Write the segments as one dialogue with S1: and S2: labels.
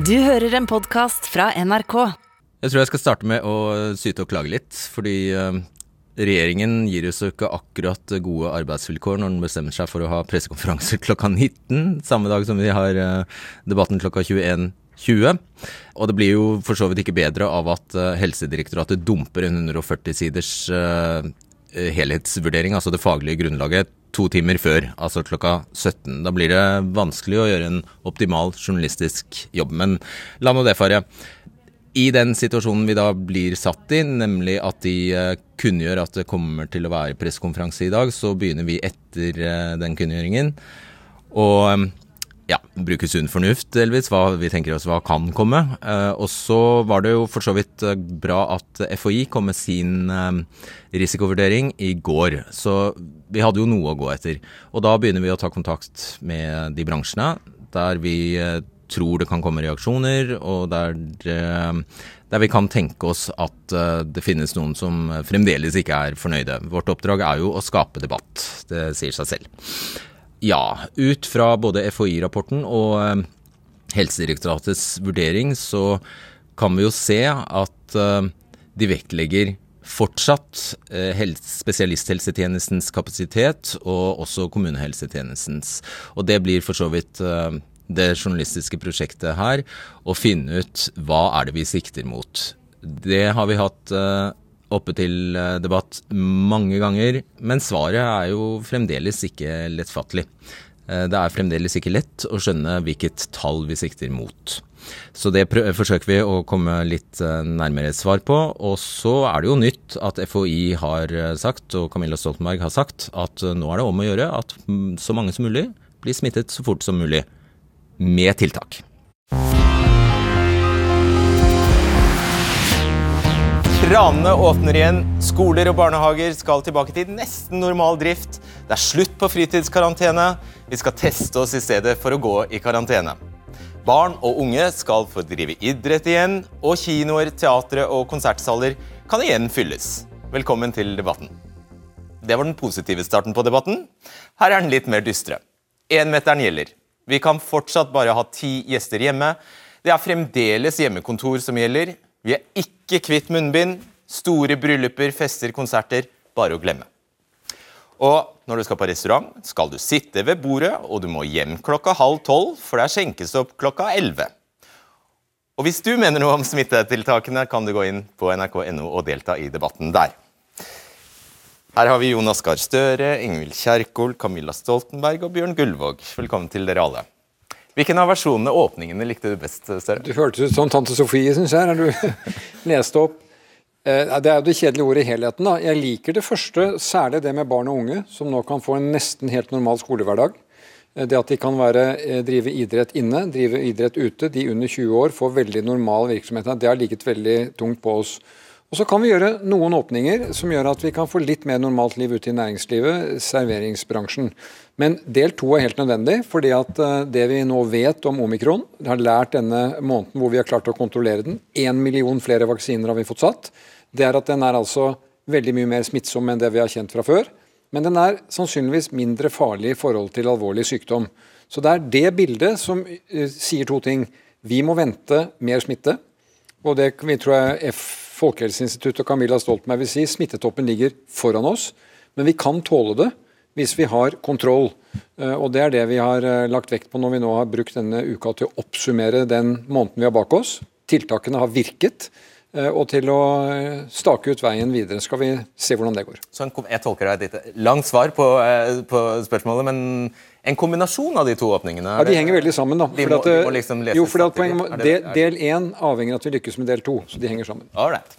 S1: Du hører en podkast fra NRK.
S2: Jeg tror jeg skal starte med å syte og klage litt, fordi eh, regjeringen gir oss ikke akkurat gode arbeidsvilkår når den bestemmer seg for å ha pressekonferanse klokka 19, samme dag som vi har eh, debatten klokka 21.20. Og det blir jo for så vidt ikke bedre av at eh, Helsedirektoratet dumper en 140 siders helhetsvurdering, altså det faglige grunnlaget, to timer før, altså klokka 17. Da blir det vanskelig å gjøre en optimal journalistisk jobb. Men la nå det fare. I den situasjonen vi da blir satt i, nemlig at de eh, kunngjør at det kommer til å være pressekonferanse i dag, så begynner vi etter eh, den kunngjøringen. Og eh, ja, bruke sunn fornuft, delvis. Hva vi tenker oss hva kan komme. Eh, og så var det jo for så vidt eh, bra at FHI kom med sin eh, risikovurdering i går. Så vi hadde jo noe å gå etter. Og da begynner vi å ta kontakt med de bransjene der vi tror det kan komme reaksjoner, og der, der vi kan tenke oss at det finnes noen som fremdeles ikke er fornøyde. Vårt oppdrag er jo å skape debatt. Det sier seg selv. Ja, ut fra både FHI-rapporten og eh, Helsedirektoratets vurdering så kan vi jo se at eh, de vektlegger fortsatt eh, spesialisthelsetjenestens kapasitet og også kommunehelsetjenestens. Og det blir for så vidt det journalistiske prosjektet her, å finne ut hva er det vi sikter mot. Det har vi hatt oppe til eh, debatt mange ganger, men svaret er jo fremdeles ikke lettfattelig. Eh, det er fremdeles ikke lett å skjønne hvilket tall vi sikter mot. Så det forsøker vi å komme litt eh, nærmere et svar på. Og så er det jo nytt at FHI har sagt, og Camilla Stoltenberg har sagt, at nå er det om å gjøre at mm, så mange som mulig blir smittet så fort som mulig. Med tiltak. Kranene åpner igjen. Skoler og barnehager skal tilbake til nesten normal drift. Det er slutt på fritidskarantene. Vi skal teste oss i stedet for å gå i karantene. Barn og unge skal få drive idrett igjen, og kinoer, teatre og konsertsaler kan igjen fylles. Velkommen til debatten. Det var den positive starten på debatten. Her er den litt mer dystre. Énmeteren gjelder. Vi kan fortsatt bare ha ti gjester hjemme. Det er fremdeles hjemmekontor som gjelder. Vi er ikke kvitt munnbind. Store brylluper, fester, konserter bare å glemme. Og når du skal på restaurant, skal du sitte ved bordet, og du må hjem klokka halv tolv, for der skjenkes det opp klokka elleve. Og hvis du mener noe om smittetiltakene, kan du gå inn på nrk.no og delta i debatten der. Her har vi Jonas Gahr Støre, Ingvild Kjerkol, Camilla Stoltenberg og Bjørn Gullvåg. Velkommen til dere alle. Hvilken av versjonene åpningene likte du best? Støre?
S3: Du hørtes ut som tante Sofie, syns jeg, når du leste opp. Eh, det er jo det kjedelige ordet i helheten. da. Jeg liker det første, særlig det med barn og unge, som nå kan få en nesten helt normal skolehverdag. Eh, det at de kan være, eh, drive idrett inne, drive idrett ute. De under 20 år får veldig normal virksomhet. Det har ligget veldig tungt på oss. Og Så kan vi gjøre noen åpninger som gjør at vi kan få litt mer normalt liv ute i næringslivet, serveringsbransjen. Men del to er helt nødvendig, fordi at eh, det vi nå vet om omikron, har lært denne måneden hvor vi har klart å kontrollere den, én million flere vaksiner har vi fått satt, det er at den er altså veldig mye mer smittsom enn det vi har kjent fra før. Men den er sannsynligvis mindre farlig i forhold til alvorlig sykdom. Så det er det bildet som uh, sier to ting. Vi må vente mer smitte. Og det vi tror jeg F Folkehelseinstituttet og Camilla Stoltenberg vil si smittetoppen ligger foran oss, men vi kan tåle det hvis vi har kontroll. Eh, og Det er det vi har eh, lagt vekt på når vi nå har brukt denne uka til å oppsummere den måneden vi har bak oss. Tiltakene har virket. Eh, og til å stake ut veien videre. Skal vi se hvordan det går.
S2: Så jeg tolker deg et langt svar på, på spørsmålet, men en kombinasjon av de to åpningene?
S3: Ja, De henger veldig sammen. da. De må, at, de må liksom jo, poeng, del, del én avhenger av at vi lykkes med del to. Så de henger sammen.
S2: Alright.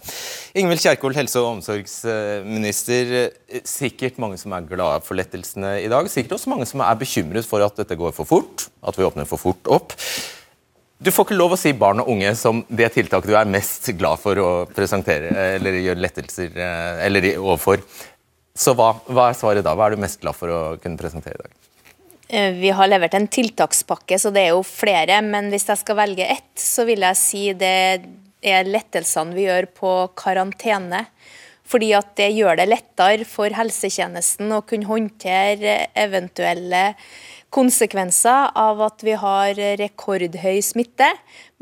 S2: Ingvild Kjerkol, helse- og omsorgsminister. Sikkert mange som er glade for lettelsene i dag. Sikkert også mange som er bekymret for at dette går for fort. At vi åpner for fort opp. Du får ikke lov å si barn og unge som det tiltaket du er mest glad for å presentere eller gjøre lettelser eh, eller overfor. Så hva, hva er svaret da? Hva er du mest glad for å kunne presentere i dag?
S4: Eh, vi har levert en tiltakspakke, så det er jo flere. Men hvis jeg skal velge ett, så vil jeg si det er lettelsene vi gjør på karantene. Fordi at det gjør det lettere for helsetjenesten å kunne håndtere eventuelle konsekvenser av at vi har rekordhøy smitte,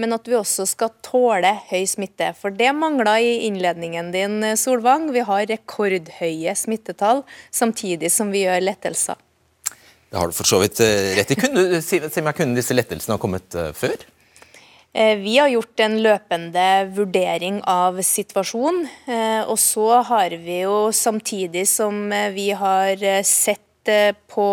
S4: men at vi også skal tåle høy smitte. For det mangla i innledningen din, Solvang. Vi har rekordhøye smittetall samtidig som vi gjør lettelser.
S2: Det har du for så vidt eh, rett i. Kunne, si, si meg, kunne disse lettelsene ha kommet uh, før?
S4: Eh, vi har gjort en løpende vurdering av situasjonen. Og så har vi jo samtidig som vi har sett på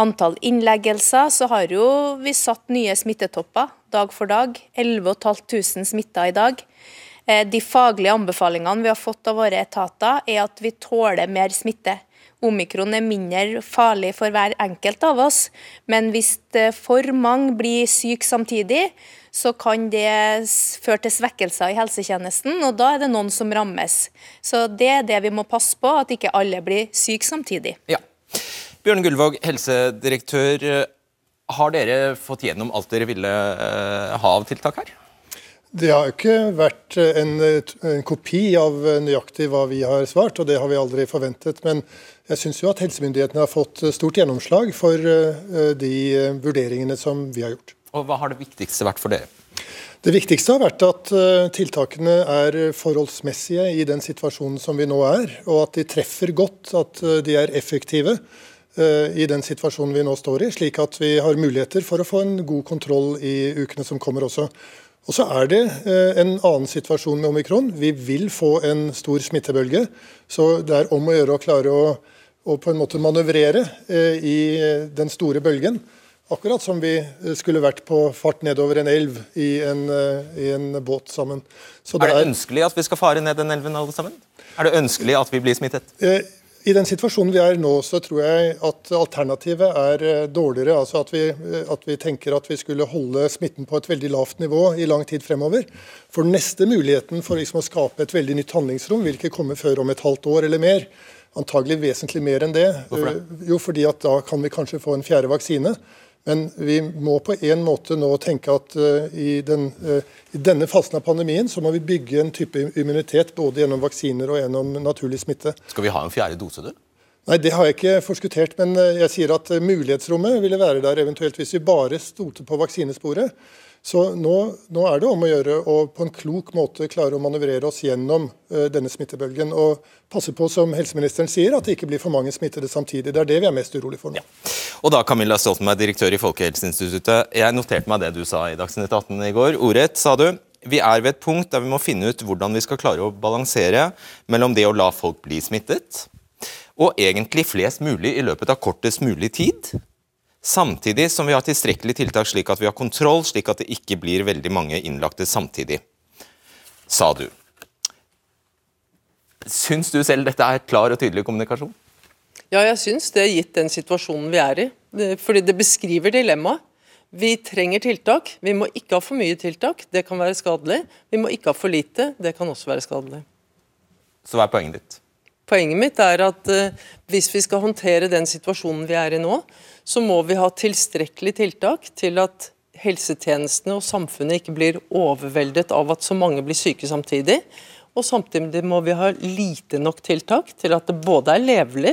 S4: antall innleggelser, så har jo vi satt nye smittetopper dag for dag. 11 500 smitta i dag. De faglige anbefalingene vi har fått av våre etater, er at vi tåler mer smitte. Omikron er mindre farlig for hver enkelt av oss, men hvis for mange blir syke samtidig, så kan det føre til svekkelser i helsetjenesten, og da er det noen som rammes. Så Det er det vi må passe på, at ikke alle blir syke samtidig.
S2: Ja. Bjørn Gullvåg, helsedirektør. Har dere fått gjennom alt dere ville eh, ha av tiltak her?
S5: Det har ikke vært en, en, kopi av nøyaktig hva vi har svart, og det har vi aldri forventet. Men jeg syns jo at helsemyndighetene har fått stort gjennomslag for eh, de vurderingene som vi har gjort.
S2: Og Hva har det viktigste vært for dere?
S5: Det viktigste har vært at eh, tiltakene er forholdsmessige i den situasjonen som vi nå er, og at de treffer godt, at eh, de er effektive i den situasjonen vi nå står i, slik at vi har muligheter for å få en god kontroll i ukene som kommer også. Og så er det eh, en annen situasjon med omikron. Vi vil få en stor smittebølge. Så det er om å gjøre å klare å, å på en måte manøvrere eh, i den store bølgen. Akkurat som vi skulle vært på fart nedover en elv i en, eh, i en båt sammen.
S2: Er det, er det ønskelig at vi skal fare ned den elven alle sammen? Er det ønskelig at vi blir smittet?
S5: I den situasjonen vi er nå, så tror jeg at alternativet er eh, dårligere. Altså at vi, eh, at vi, tenker at vi skulle holde smitten på et veldig lavt nivå i lang tid fremover. For neste muligheten for liksom å skape et veldig nytt handlingsrom vil ikke komme før om et halvt år eller mer. Antagelig vesentlig mer enn det.
S2: Hvorfor det?
S5: Eh, jo, fordi at da kan vi kanskje få en fjerde vaksine. Men vi må på en måte nå tenke at uh, i, den, uh, i, denne fasen av pandemien så må vi bygge en type immunitet både gjennom vaksiner og gjennom naturlig smitte.
S2: Skal vi ha en fjerde dose, du?
S5: Nei, Det har jeg ikke forskuttert, men jeg sier at mulighetsrommet ville være der eventuelt hvis vi bare stolte på vaksinesporet. Så nå, nå, er det om å gjøre å på en klok måte klare å manøvrere oss gjennom uh, denne smittebølgen. Og passe på, som helseministeren sier, at det ikke blir for mange smittede samtidig. Det er det vi er mest urolig for nå. Ja.
S2: Og da, Camilla Stoltenberg, direktør i Folkehelseinstituttet. Jeg noterte meg det du sa i Dagsnytt 18 i går. Ordrett, sa du. Vi er ved et punkt der vi må finne ut hvordan vi skal klare å balansere mellom det å la folk bli smittet, og egentlig flest mulig i løpet av kortest mulig tid Samtidig som vi har tilstrekkelig tiltak slik at vi har kontroll, slik at det ikke blir veldig mange innlagte samtidig, sa du. Syns du selv dette er klar og tydelig kommunikasjon?
S6: Ja, jeg syns det, gitt den situasjonen vi er i. Fordi det beskriver dilemmaet. Vi trenger tiltak. Vi må ikke ha for mye tiltak, det kan være skadelig. Vi må ikke ha for lite, det kan også være skadelig.
S2: Så hva er poenget ditt?
S6: Poenget mitt er at uh, hvis vi skal håndtere den situasjonen vi er i nå, så må vi ha tilstrekkelig tiltak til at helsetjenestene og samfunnet ikke blir overveldet av at så mange blir syke samtidig. Og samtidig må vi ha lite nok tiltak til at det både er levelig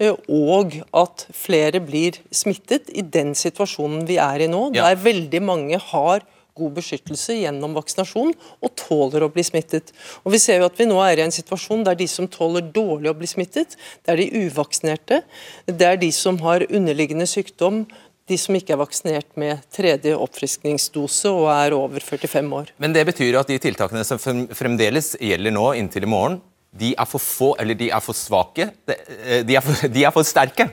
S6: eh, og at flere blir smittet i den situasjonen vi er i nå, der veldig mange har god beskyttelse gjennom vaksinasjon og tåler å bli smittet. Og Vi ser jo at vi nå er i en situasjon der de som tåler dårlig å bli smittet, det er de uvaksinerte, det er de som har underliggende sykdom, de som ikke er vaksinert med tredje oppfriskningsdose og er over 45 år.
S2: Men det betyr at de tiltakene som fremdeles gjelder nå inntil i morgen, de er for få, eller de er for svake, eh, de er for, de er for sterke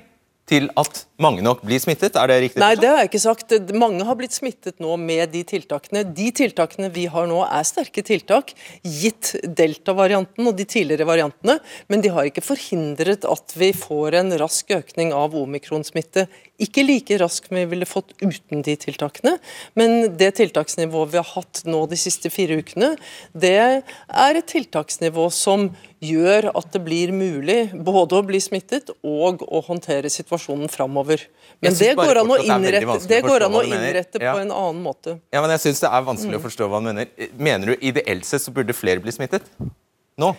S2: til at mange nok blir smittet? Er det riktig?
S6: Nei, det har jeg ikke sagt. Mange har blitt smittet nå med de tiltakene. De tiltakene vi har nå er sterke tiltak, gitt delta-varianten og de tidligere variantene. Men de har ikke forhindret at vi får en rask økning av omikronsmitte. Ikke like rask vi ville fått uten de tiltakene, men det tiltaksnivået vi har hatt nå de siste fire ukene, det er et tiltaksnivå som gjør at det blir mulig både å bli smittet og å håndtere situasjonen framover. Men det går an å innrette, det går an å innrette på en annen måte.
S2: Ja, men jeg syns det er vanskelig å forstå hva han mener. Mener du ideelt sett så burde flere bli smittet? Nå?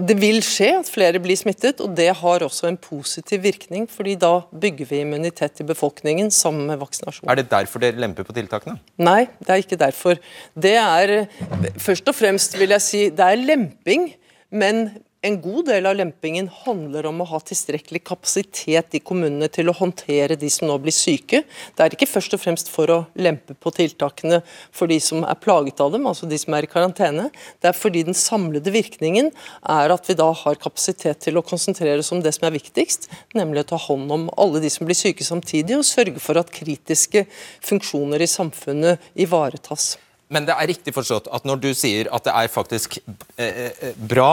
S6: det vil skje at flere blir smittet, og det har også en positiv virkning. fordi da bygger vi immunitet i befolkningen sammen med vaksinasjon.
S2: Er det derfor dere lemper på tiltakene?
S6: Nei, det er ikke derfor. Det er først og fremst vil jeg si, det er lemping, men en god del av lempingen handler om å ha tilstrekkelig kapasitet i kommunene til å håndtere de som nå blir syke. Det er ikke først og fremst for å lempe på tiltakene for de som er plaget av dem, altså de som er i karantene. Det er fordi den samlede virkningen er at vi da har kapasitet til å konsentrere oss om det som er viktigst, nemlig å ta hånd om alle de som blir syke samtidig, og sørge for at kritiske funksjoner i samfunnet ivaretas.
S2: Men det er riktig forstått at når du sier at det er faktisk eh, eh bra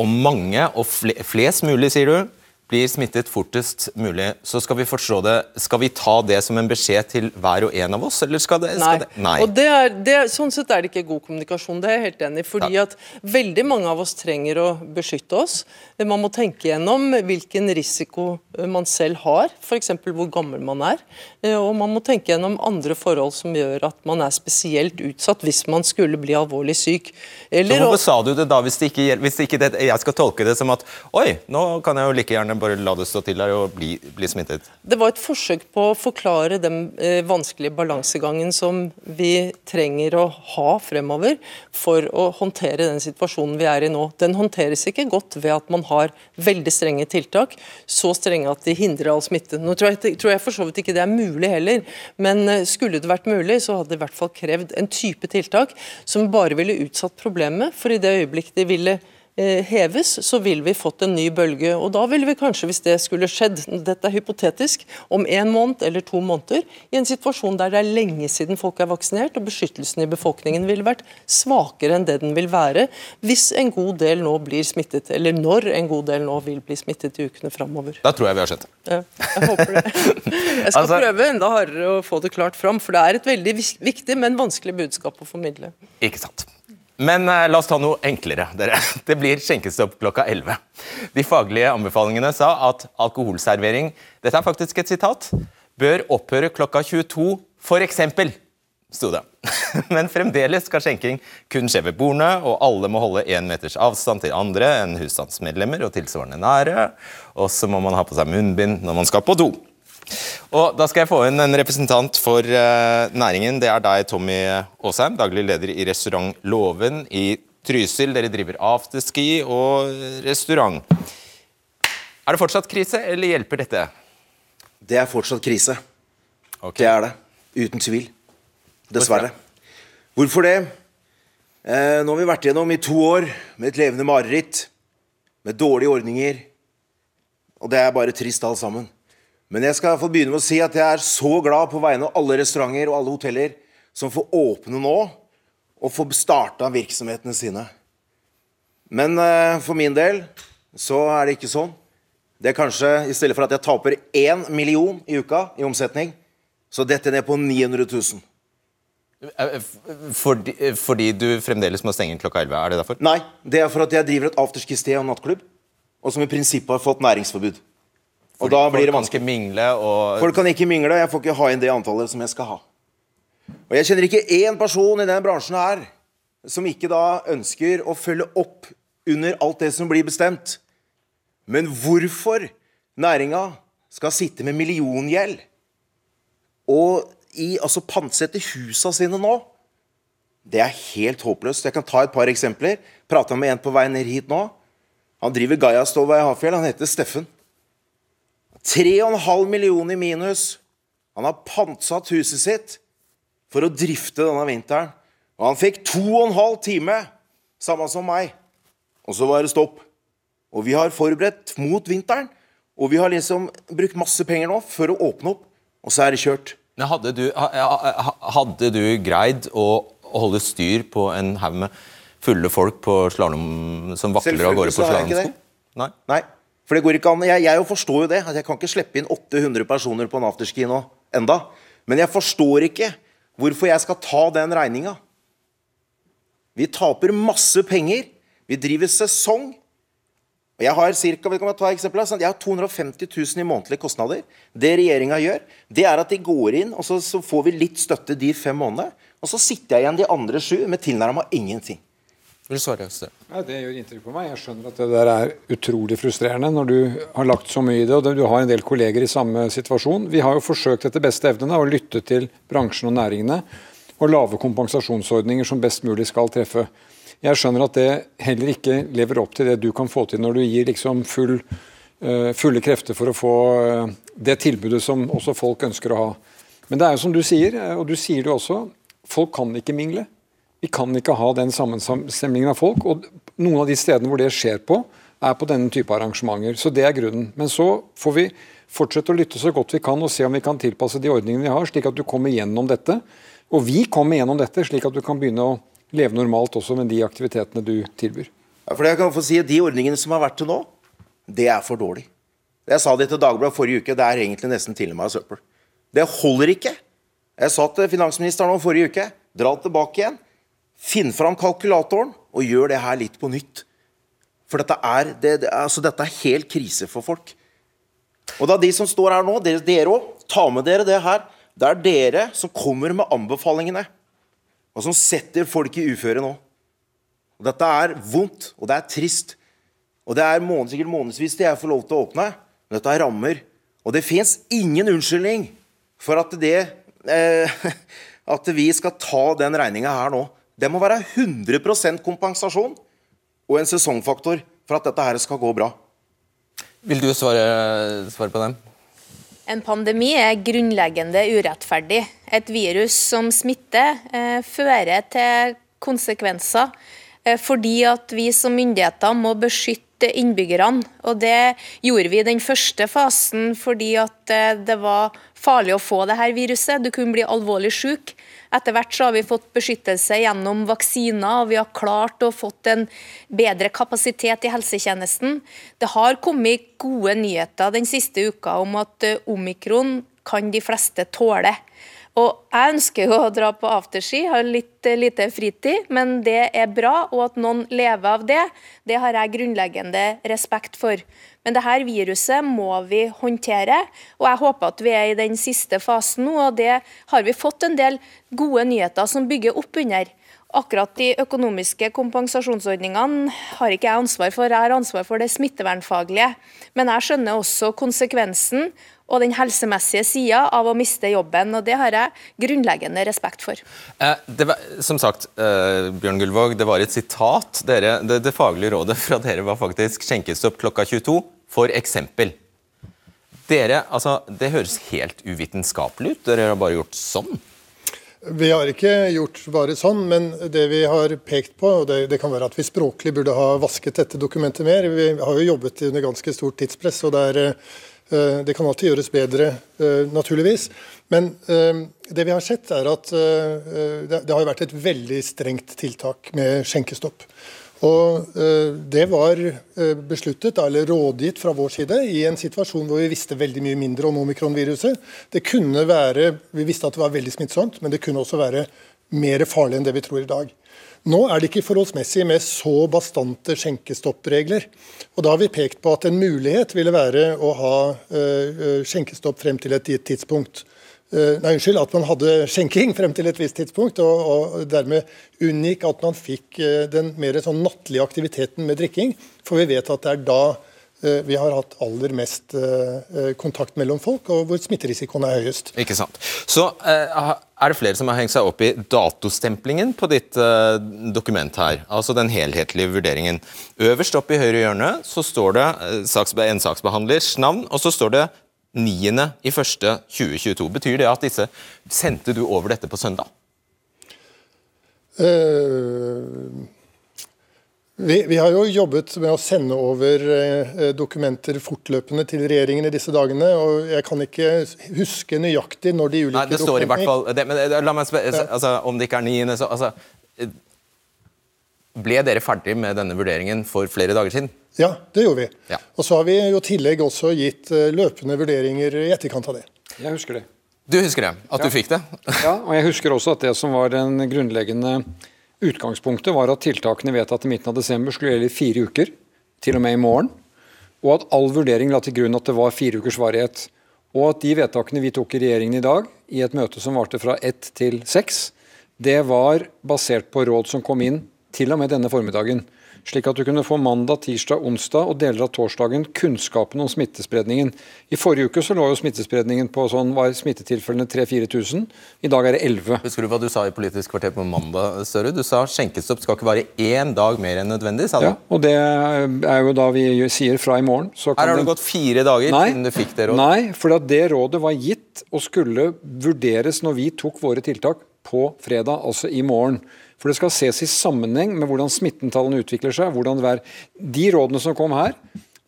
S2: og mange, og flest mulig, sier du, blir smittet fortest mulig, så skal vi forstå det Skal vi ta det som en beskjed til hver og en av oss, eller skal det, skal
S6: Nei. det? Nei. Og det er, det, sånn sett er det ikke god kommunikasjon, det er jeg helt enig i. Fordi ja. at veldig mange av oss trenger å beskytte oss. Man må tenke gjennom hvilken risiko eh, man selv har, f.eks. hvor gammel man er. Eh, og man må tenke gjennom andre forhold som gjør at man er spesielt utsatt hvis man skulle bli alvorlig syk.
S2: Eller, så hvorfor sa du det da, hvis, det ikke, hvis det ikke det, jeg skal tolke det som at oi, nå kan jeg jo like gjerne bare la det stå til der og bli, bli smittet?
S6: Det var et forsøk på å forklare den eh, vanskelige balansegangen som vi trenger å ha fremover for å håndtere den situasjonen vi er i nå. Den håndteres ikke godt ved at man har veldig strenge tiltak, så strenge at de hindrer all smitte. Nå tror jeg, tror jeg for så vidt ikke det er mulig heller, men eh, skulle det vært mulig, så hadde det i hvert fall krevd en type tiltak som bare ville utsatt problemet, for i det øyeblikk de ville heves, så vil vi fått en ny bølge. og Da vil vi kanskje, hvis det skulle skjedd, dette er hypotetisk, om en måned eller to måneder, i en situasjon der det er lenge siden folk er vaksinert, og beskyttelsen i befolkningen ville vært svakere enn det den vil være hvis en god del nå blir smittet, eller når en god del nå vil bli smittet i ukene framover.
S2: Da tror jeg vi har sett det.
S6: Ja, jeg håper det. Jeg skal altså, prøve enda hardere å få det klart fram, for det er et veldig viktig, men vanskelig budskap å formidle.
S2: Ikke sant. Men eh, la oss ta noe enklere. dere. Det blir skjenkestopp klokka 11. De faglige anbefalingene sa at alkoholservering dette er faktisk et sitat, bør opphøre klokka 22 f.eks. sto det. Men fremdeles skal skjenking kun skje ved bordene, og alle må holde én meters avstand til andre enn husstandsmedlemmer og tilsvarende nære. Og så må man ha på seg munnbind når man skal på do. Og Da skal jeg få inn en representant for uh, næringen. Det er deg, Tommy Aasheim, daglig leder i restaurant Låven i Trysil. Dere driver afterski og restaurant. Er det fortsatt krise, eller hjelper dette?
S7: Det er fortsatt krise. Okay. Det er det. Uten tvil. Dessverre. Hvorfor det? Eh, nå har vi vært gjennom i to år med et levende mareritt. Med dårlige ordninger. Og det er bare trist alt sammen. Men jeg skal få begynne med å si at jeg er så glad på vegne av alle restauranter og alle hoteller som får åpne nå og får starta virksomhetene sine. Men uh, for min del så er det ikke sånn. Det er kanskje, I stedet for at jeg taper 1 million i uka i omsetning, så detter ned på 900 000.
S2: Eh, eh, fordi, fordi, du fremdeles må stenge klokka 11? Er det derfor?
S7: Nei, det er for at jeg driver et afterski-sted og nattklubb, og som i prinsippet har fått næringsforbud. Og da blir det vanskelig.
S2: å mingle og
S7: Folk kan ikke mingle. Jeg får ikke ha inn det antallet som jeg skal ha. Og jeg kjenner ikke én person i denne bransjen her som ikke da ønsker å følge opp under alt det som blir bestemt. Men hvorfor næringa skal sitte med milliongjeld og i, altså pantsette husa sine nå, det er helt håpløst. Jeg kan ta et par eksempler. Prata med en på vei ned hit nå. Han driver Gaia Gaiastova i Hafjell. Han heter Steffen. 3,5 millioner i minus. Han har pantsatt huset sitt for å drifte denne vinteren. Og han fikk to og en halv time, samme som meg. Og så var det stopp. Og vi har forberedt mot vinteren. Og vi har liksom brukt masse penger nå for å åpne opp, og så er det kjørt.
S2: Men hadde du, hadde du greid å holde styr på en haug med fulle folk på slalom, som vakler av gårde på slalåmsko?
S7: Nei. Nei. For det går ikke an. Jeg, jeg forstår jo det. at Jeg kan ikke slippe inn 800 personer på en afterski nå enda. Men jeg forstår ikke hvorfor jeg skal ta den regninga. Vi taper masse penger. Vi driver sesong. Og Jeg har cirka, jeg, ta eksempler, jeg har 250 000 i månedlige kostnader. Det regjeringa gjør, det er at de går inn, og så, så, får vi litt støtte de fem månedene. Og så sitter jeg igjen de andre sju med tilnærma ingenting.
S2: Vil svare Støre.
S3: Ja, Det gjør inntrykk på meg. Jeg skjønner at det der er utrolig frustrerende når du har lagt så mye i det, og du har en del kolleger i samme situasjon. Vi har jo forsøkt etter beste evne å lytte til bransjen og næringene og lave kompensasjonsordninger som best mulig skal treffe. Jeg skjønner at det heller ikke lever opp til det du kan få til når du gir liksom full, uh, fulle krefter for å få uh, det tilbudet som også folk ønsker å ha. Men det er jo som du sier, og du sier det også, folk kan ikke mingle. Vi kan ikke ha den sammenstemningen av folk. og Noen av de stedene hvor det skjer på, er på denne type arrangementer. Så Det er grunnen. Men så får vi fortsette å lytte så godt vi kan og se om vi kan tilpasse de ordningene vi har, slik at du kommer gjennom dette. Og vi kommer gjennom dette, slik at du kan begynne å leve normalt også med de aktivitetene du tilbyr.
S7: Ja, for jeg kan få si at De ordningene som har vært til nå, det er for dårlig. Jeg sa det til Dagbladet forrige uke, det er egentlig nesten til og med søppel. Det holder ikke. Jeg sa til finansministeren om forrige uke, dra tilbake igjen. Finn fram kalkulatoren og gjør det her litt på nytt. For dette er, det, altså dette er helt krise for folk. Og da de som står her nå, dere òg, ta med dere det her. Det er dere som kommer med anbefalingene, og som setter folk i uføre nå. Og dette er vondt, og det er trist. Og det er måned, sikkert månedsvis til jeg får lov til å åpne. Men dette er rammer. Og det fins ingen unnskyldning for at, det, eh, at vi skal ta den regninga her nå. Det må være 100% kompensasjon og en sesongfaktor for at dette her skal gå bra.
S2: Vil du svare, svare på dem?
S4: En pandemi er grunnleggende urettferdig. Et virus som smitter, eh, fører til konsekvenser eh, fordi at vi som myndigheter må beskytte innbyggerne. Og Det gjorde vi i den første fasen fordi at eh, det var farlig å få det her viruset. Du kunne bli alvorlig syk. Etter hvert så har vi fått beskyttelse gjennom vaksiner, og vi har klart å fått en bedre kapasitet i helsetjenesten. Det har kommet gode nyheter den siste uka om at eh, omikron kan de fleste tåle. Og Jeg ønsker jo å dra på afterski, har litt eh, lite fritid, men det er bra. Og at noen lever av det, det har jeg grunnleggende respekt for. Men dette viruset må vi håndtere, og jeg håper at vi er i den siste fasen nå. og Det har vi fått en del gode nyheter som bygger opp under. Akkurat de økonomiske kompensasjonsordningene har ikke jeg ansvar for, jeg har ansvar for det smittevernfaglige. Men jeg skjønner også konsekvensen og den helsemessige sida av å miste jobben. og Det har jeg grunnleggende respekt for.
S2: Eh, var, som sagt, eh, Bjørn Gullvåg, det var et sitat. Dere, det, det, faglige rådet fra dere var faktisk skjenkestopp klokka 22, for eksempel. Dere, altså, Det høres helt uvitenskapelig ut. Dere har bare gjort sånn.
S5: Vi har ikke gjort bare sånn, men det vi har pekt på, og det, det, kan være at vi språklig burde ha vasket dette dokumentet mer. Vi har jo jobbet under ganske stort tidspress, og det er Eh, det kan alltid gjøres bedre, eh, naturligvis. Men eh, det vi har sett, er at det har vært et veldig strengt tiltak med skjenkestopp. Og Det var besluttet, eller rådgitt fra vår side, i en situasjon hvor vi visste veldig mye mindre om omikronviruset. Det kunne være, Vi visste at det var veldig smittsomt, men det kunne også være mer farlig enn det vi tror i dag. Nå er det ikke forholdsmessig med så bastante skjenkestoppregler. Og Da har vi pekt på at en mulighet ville være å ha uh, skjenkestopp frem til et gitt tidspunkt. Uh, nei, unnskyld, At man hadde skjenking frem til et visst tidspunkt, og, og dermed unngikk at man fikk den mer sånn nattlige aktiviteten med drikking. For vi vet at det er da Eh, vi har hatt aller mest eh, eh, kontakt mellom folk, og hvor smitterisikoen er høyest.
S2: Ikke sant. Så er det flere som har hengt seg opp i datostemplingen på ditt dokument her, altså den helhetlige vurderingen. Øverst opp i høyre hjørne så står det en saksbehandlers navn, og så står det 9.1.2022. Betyr det at disse sendte du over dette på søndag?
S5: Uh, vi, vi, har jo jobbet med å sende over eh, dokumenter fortløpende til regjeringen i disse dagene. og Jeg kan ikke huske nøyaktig når de ulike
S2: Nei, det står i hvert fall, det, men eh, la meg spørre, ja. altså, Om det ikke er niende, så altså, eh, Ble dere ferdig med denne vurderingen for flere dager siden?
S5: Ja, det gjorde vi. Ja. Og så har vi jo tillegg også gitt uh, løpende vurderinger i etterkant av det.
S3: Jeg husker det.
S2: Du husker det? At ja. du fikk det?
S3: ja, og jeg husker også at det som var den grunnleggende Utgangspunktet var at tiltakene vedtatt i midten av desember skulle gjelde i fire uker, til og med i morgen. Og at all vurdering la til grunn at det var fire ukers varighet. Og at de vedtakene vi tok i regjeringen i dag, i et møte som varte fra ett til seks, det var basert på råd som kom inn til og med denne formiddagen. Slik at du kunne få mandag, tirsdag, onsdag og deler av torsdagen kunnskapen om smittespredningen. I forrige uke så lå jo smittespredningen på sånn, var smittetilfellene 3000-4000. I dag er det 11.
S2: Husker du hva du sa i Politisk kvarter på mandag, Støre? Du sa skjenkestopp skal ikke vare én dag mer enn nødvendig, sa du?
S3: Ja, og det er jo da vi sier fra i morgen.
S2: Her har det gått fire dager
S3: nei,
S2: siden du fikk det rådet.
S3: Nei, for at det rådet var gitt og skulle vurderes når vi tok våre tiltak på fredag, altså i morgen. For det skal ses i sammenheng med hvordan smittentallene utvikler seg. hvordan det er. De rådene som kom her,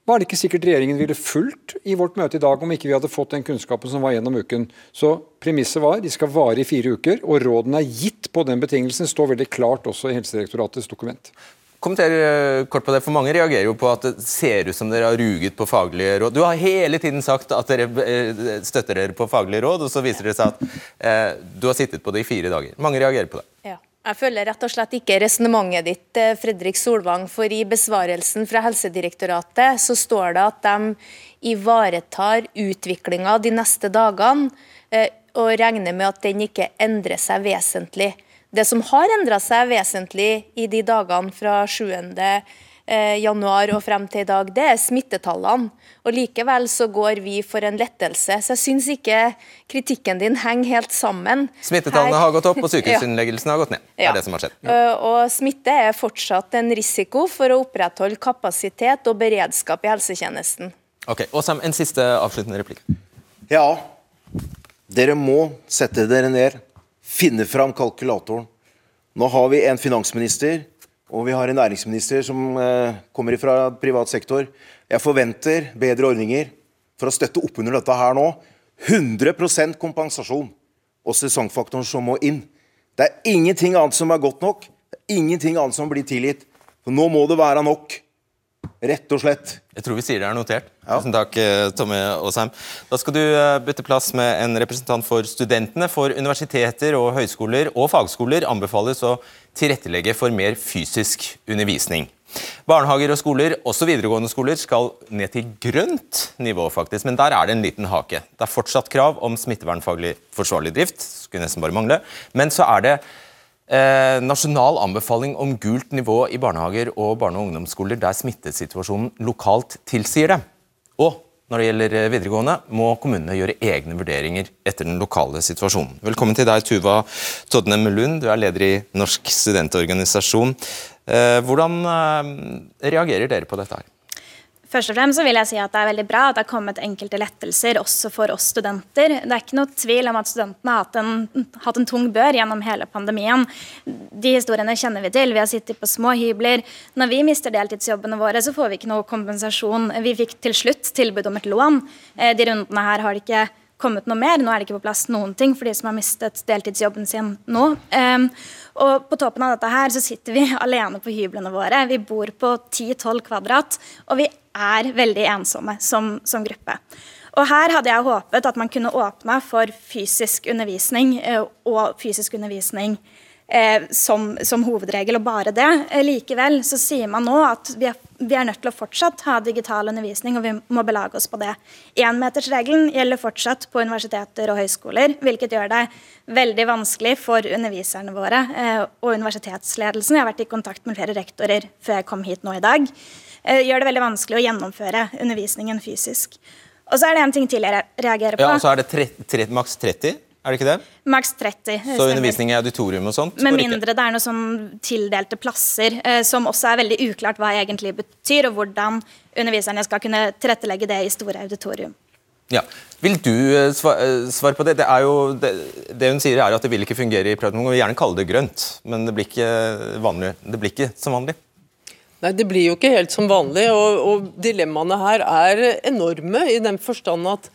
S3: var det ikke sikkert regjeringen ville fulgt i vårt møte i dag om ikke vi hadde fått den kunnskapen som var gjennom uken. Så premisset var de skal vare i fire uker, og rådene er gitt på den betingelsen. Står veldig klart også i Helsedirektoratets dokument.
S2: Kommenter eh, kort på det, for Mange reagerer jo på at det ser ut som dere har ruget på faglige råd. Du har hele tiden sagt at dere eh, støtter dere på faglige råd, og så viser det seg at eh, du har sittet på det i fire dager. Mange reagerer på det.
S4: Ja. Jeg føler rett og slett ikke resonnementet ditt, eh, Fredrik Solvang. For i besvarelsen fra Helsedirektoratet så står det at de ivaretar utviklinga de neste dagene, eh, og regner med at den ikke endrer seg vesentlig. Det som har endra seg vesentlig i de dagene fra 7. Eh, januar og frem til i dag, det er smittetallene. Og Likevel så går vi for en lettelse. Så jeg syns ikke kritikken din henger helt sammen.
S2: Smittetallene har gått opp, og sykehusinnleggelsene har gått ned. Det er det som har skjedd.
S4: Ja. Uh, og Smitte er fortsatt en risiko for å opprettholde kapasitet og beredskap i helsetjenesten.
S2: Ok, og Sam, En siste avsluttende replikk.
S7: Ja, dere må sette dere ned, finne fram kalkulatoren. Nå har vi en finansminister og vi har en næringsminister som eh, kommer fra privat sektor. Jeg forventer bedre ordninger for å støtte opp under dette her nå. 100% kompensasjon og sesongfaktoren som må inn. Det er ingenting annet som er godt nok. Det er ingenting annet som blir tilgitt. For nå må det være nok. Rett og slett.
S2: Jeg tror vi sier det er notert. Ja. Tusen takk, eh, Tomme Aasheim. Da skal du eh, bytte plass med en representant for studentene. For universiteter og høyskoler og fagskoler anbefales å tilrettelegge for mer fysisk undervisning. Barnehager og skoler, også videregående skoler, skal ned til grønt nivå, faktisk. Men der er det en liten hake. Det er fortsatt krav om smittevernfaglig forsvarlig drift. Skulle nesten bare mangle. Men så er det eh, nasjonal anbefaling om gult nivå i barnehager og barne- og ungdomsskoler der smittesituasjonen lokalt tilsier det. Og når det gjelder eh, videregående, må kommunene gjøre egne vurderinger etter den lokale situasjonen. Velkommen til deg, Tuva Todnem Lund. Du er leder i Norsk studentorganisasjon. Eh, hvordan eh, reagerer dere på dette? her?
S8: Først og fremst vil jeg si at Det er veldig bra at det har kommet enkelte lettelser også for oss studenter. Det er ikke noe tvil om at studentene har hatt en, hatt en tung bør gjennom hele pandemien. De historiene kjenner vi til. Vi har sittet på små hybler. Når vi mister deltidsjobbene våre, så får vi ikke noe kompensasjon. Vi fikk til slutt tilbud om et lån. Eh, de rundene her har det ikke kommet noe mer. Nå er det ikke på plass noen ting for de som har mistet deltidsjobben sin nå. Um, og på toppen av dette her så sitter vi alene på hyblene våre. Vi bor på 10-12 kvadrat, og vi er veldig ensomme som, som, gruppe. Og Her hadde jeg håpet at man kunne åpne for fysisk undervisning eh, og fysisk undervisning eh, som, som, hovedregel, og bare det. Eh, likevel så sier man nå at vi er, vi er, nødt til å fortsatt ha digital undervisning, og vi må belage oss på det. Énmetersregelen gjelder fortsatt på universiteter og høyskoler, hvilket gjør det veldig vanskelig for underviserne våre eh, og universitetsledelsen. Jeg har vært i kontakt med flere rektorer før jeg kom hit nå i dag. Eh, gjør det veldig vanskelig å gjennomføre undervisningen fysisk. Og så er det en ting til jeg reagerer på.
S2: Ja, og så er det tre, tre, maks 30? Er det ikke det?
S8: Maks 30.
S2: Så undervisning i auditorium og sånt?
S8: Med mindre det er noe sånn tildelte plasser, eh, som også er veldig uklart hva egentlig betyr, og hvordan underviserne skal kunne tilrettelegge det i store auditorium.
S2: Ja. Vil du eh, svare på det? Det, jo, det, det, hun sier er at det vil ikke fungere i prøven. Hun vil gjerne kalle det grønt, men det blir ikke, vanlig, det blir ikke som vanlig.
S6: Nei, Det blir jo ikke helt som vanlig. og, og Dilemmaene her er enorme, i den forstand at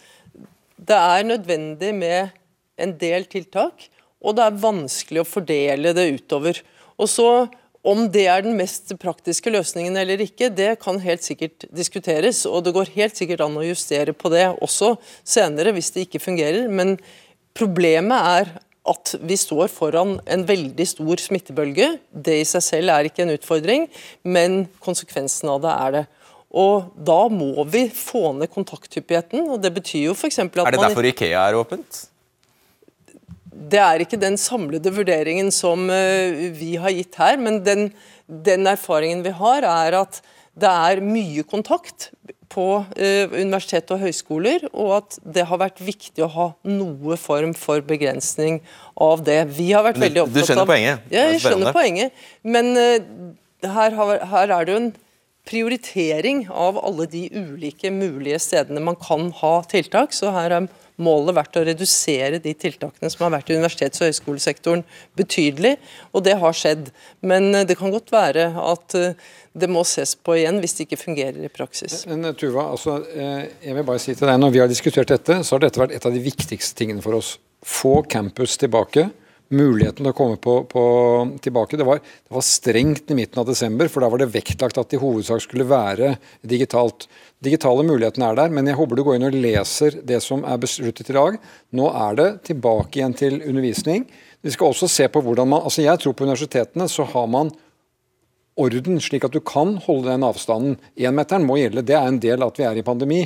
S6: det er nødvendig med en del tiltak, og det er vanskelig å fordele det utover. Og så Om det er den mest praktiske løsningen eller ikke, det kan helt sikkert diskuteres. Og det går helt sikkert an å justere på det også senere hvis det ikke fungerer. Men problemet er at vi står foran en veldig stor smittebølge. Det i seg selv er ikke en utfordring, men konsekvensen av det er det. Og Da må vi få ned kontakthyppigheten. og det betyr jo for at
S2: Er det derfor Ikea er åpent?
S6: Det er ikke den samlede vurderingen som vi har gitt her, men den, den erfaringen vi har, er at det er mye kontakt på eh, universitet og høyskoler, og at det har vært viktig å ha noe form for begrensning av det. Vi har vært veldig opptatt
S2: av Du skjønner poenget?
S6: Ja, jeg skjønner poenget. Men eh, her, her, er det jo en prioritering av alle de ulike mulige stedene man kan ha tiltak. Så her er målet vært å redusere de tiltakene som har vært i universitets- og høyskolesektoren betydelig, og det har skjedd. Men eh, det kan godt være at eh, det må ses på igjen hvis det ikke fungerer i praksis.
S3: Men eh, Tuva, altså, jeg vil bare si til deg, Når vi har diskutert dette, så har dette vært et av de viktigste tingene for oss. Få campus tilbake muligheten til å komme på, på, tilbake. Det var, det var, strengt i midten av desember, for da var det vektlagt at det i hovedsak skulle være digitalt. Digitale mulighetene er der, men jeg håper du går inn og leser det som er besluttet i dag. Nå er det tilbake igjen til undervisning. Vi skal også se på hvordan man, altså Jeg tror på universitetene så har man orden, slik at du kan holde den avstanden. Énmeteren må gjelde, det er en del at vi er i pandemi.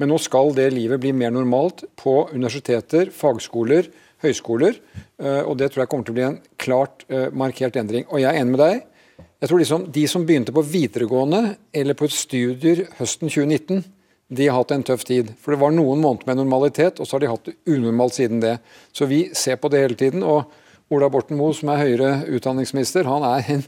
S3: Men nå skal det livet bli mer normalt på universiteter, fagskoler, høyskoler. Eh, og Det tror jeg kommer til å bli en klart eh, markert endring. Og jeg er enig med deg. Jeg tror liksom De som begynte på videregående eller på studier høsten 2019, de har hatt en tøff tid. For det var noen måneder med normalitet, og så har de hatt det unormalt siden det. Så vi ser på det hele tiden. og Ola Borten Moe, som er høyere utdanningsminister, han er en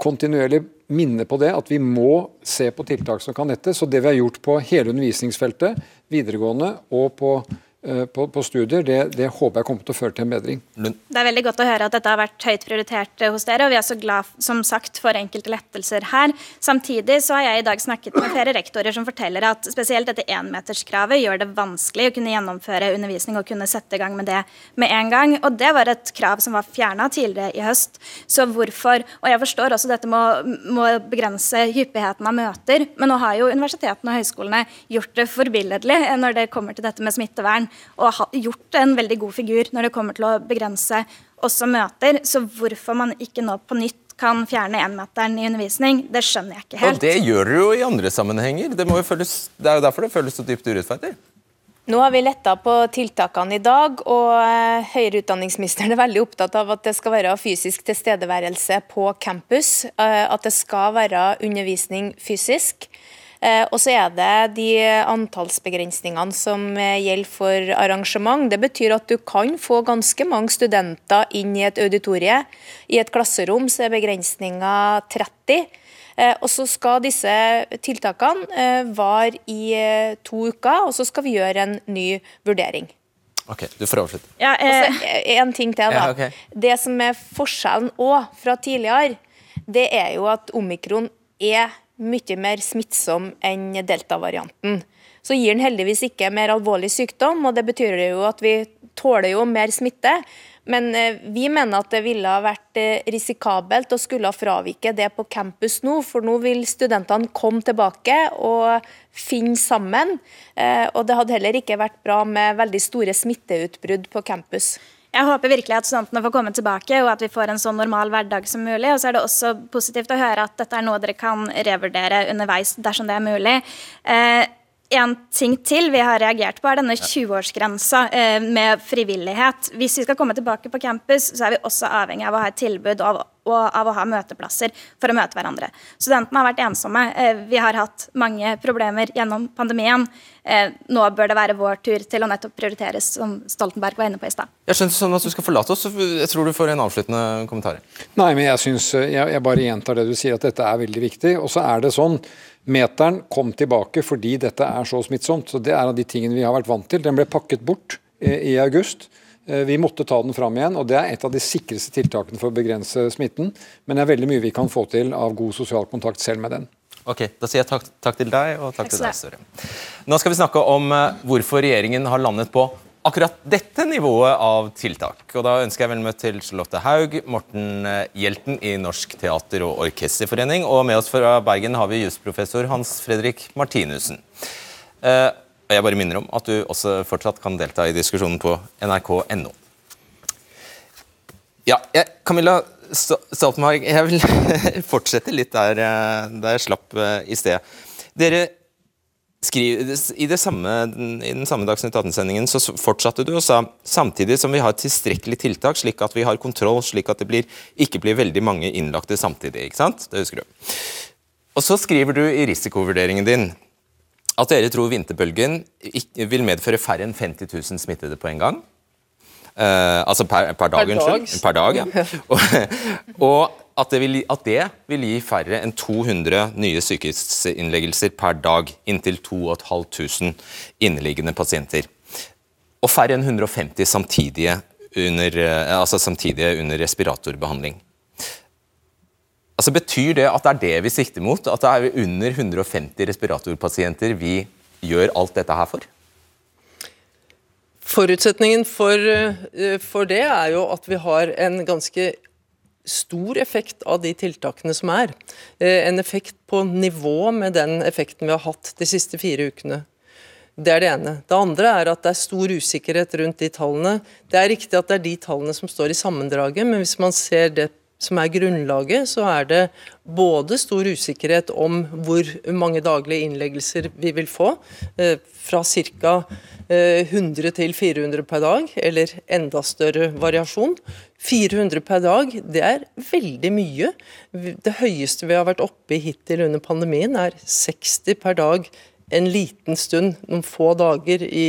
S3: kontinuerlig minne på det, at vi må se på tiltak som kan dette. Så det vi har gjort på hele undervisningsfeltet, videregående og på på, på, studier, det, det, håper jeg kommer til å føre til en bedring.
S8: Det er veldig godt å høre at dette har vært høyt prioritert eh, hos dere, og vi er så glad som sagt, for enkelte lettelser her. Samtidig så har jeg i dag snakket med flere rektorer som forteller at spesielt dette énmeterskravet gjør det vanskelig å kunne gjennomføre undervisning og kunne sette i gang med det med en gang. Og det var et krav som var fjerna tidligere i høst. Så hvorfor Og jeg forstår også dette med å begrense hyppigheten av møter, men nå har jo universitetene og høyskolene gjort det forbilledlig når det kommer til dette med smittevern og har gjort en veldig god figur når det kommer til å begrense også møter. Så hvorfor man ikke nå på nytt kan fjerne énmeteren i undervisning, det skjønner jeg ikke helt.
S2: Og Det gjør dere jo i andre sammenhenger. Det, føles, det er jo derfor det føles så dypt urettferdig.
S4: Nå har vi letta på tiltakene i dag, og eh, høyere utdanningsministeren er veldig opptatt av at det skal være fysisk tilstedeværelse på campus. Eh, at det skal være undervisning fysisk. Eh, og så er det de antallsbegrensningene som eh, gjelder for arrangement. Det betyr at du kan få ganske mange studenter inn i et auditorie. I et klasserom så er begrensninga 30. Eh, og så skal disse tiltakene vare i to uker, og så skal vi gjøre en ny vurdering.
S2: Ok, du får avslutte.
S4: Ja, eh, en ting til, da. Ja, okay. Det som er forskjellen òg fra tidligere, det er jo at omikron er mye mer smittsom enn delta-varianten. Så gir den heldigvis ikke mer alvorlig sykdom, og det betyr jo at vi tåler jo mer smitte. Men eh, vi mener at det ville ha vært eh, risikabelt å skulle fravike det på campus nå, for nå vil studentene komme tilbake og finne sammen. Eh, og det hadde heller ikke vært bra med veldig store smitteutbrudd på campus.
S8: Jeg håper virkelig at studentene får komme tilbake, og at vi får en så normal hverdag som mulig. Og så er det også positivt å høre at dette er noe dere kan revurdere underveis dersom det er mulig. Eh, en ting til vi har reagert på, er denne 20-årsgrensa eh, med frivillighet. Hvis vi skal komme tilbake på campus, så er vi også avhengig av å ha et tilbud av, av å ha møteplasser for å møte hverandre. Studentene har vært ensomme. Eh, vi har hatt mange problemer gjennom pandemien. Eh, nå bør det være vår tur til å nettopp prioriteres, som Stoltenberg var inne på i stad.
S2: Jeg skjønner sånn at du skal forlate oss, så jeg tror du får en avsluttende kommentar.
S3: Nei, men jeg, synes, jeg, jeg bare gjentar det du sier, at dette er veldig viktig. Og så er det sånn Meteren kom tilbake fordi dette er så smittsomt. så Det er av de tingene vi har vært vant til. Den ble pakket bort eh, i august. Eh, vi måtte ta den fram igjen, og det er et av de sikreste tiltakene for å begrense smitten. Men det er veldig mye vi kan få til av god sosial kontakt selv med den.
S2: Ok, Da sier jeg takk, takk til deg og takk, takk til deg, Støre. Nå skal vi snakke om eh, hvorfor regjeringen har landet på akkurat dette nivået av tiltak. Og Da ønsker jeg vel møte til Charlotte Haug, Morten eh, Hjelten i Norsk teater- og orkesterforening. Og med oss fra Bergen har vi jusprofessor Hans Fredrik Martinussen. Eh, jeg bare minner om at du også fortsatt kan delta i diskusjonen på nrk.no. Ja, jeg, Camilla Stoltenberg, jeg vil fortsette litt der, eh, der jeg slapp i sted. Dere skriver, i, det samme, I den samme Dagsnytt 18-sendingen så fortsatte du og sa samtidig som vi har tilstrekkelig tiltak, slik at vi har kontroll, slik at det blir, ikke blir veldig mange innlagte samtidig. ikke sant? Det husker du. Og så skriver du i risikovurderingen din at dere tror vinterbølgen vil medføre færre enn 50 000 smittede på en gang. Uh, altså per, per dag, unnskyld. Per dag, ja. og, og at, det vil, at det vil gi færre enn 200 nye sykehusinnleggelser per dag. Inntil 2500 inneliggende pasienter. Og færre enn 150 samtidige under, uh, altså samtidige under respiratorbehandling. Altså Betyr det at det er det vi sikter mot? At det er under 150 respiratorpasienter vi gjør alt dette her for?
S6: Forutsetningen for, eh, for, det er jo at vi har en ganske stor effekt av de tiltakene som er. Eh, en effekt på nivå med den effekten vi har hatt de siste fire ukene. Det er det ene. Det andre er at det er stor usikkerhet rundt de tallene. Det er riktig at det er de tallene som står i sammendraget, men hvis man ser det som er grunnlaget, så er det både stor usikkerhet om hvor mange daglige innleggelser vi vil få, eh, fra ca. 100 til 400 per dag, eller enda større variasjon. 400 per dag, det er veldig mye. Det høyeste vi har vært oppe i hittil under pandemien, er 60 per dag en liten stund, noen få dager i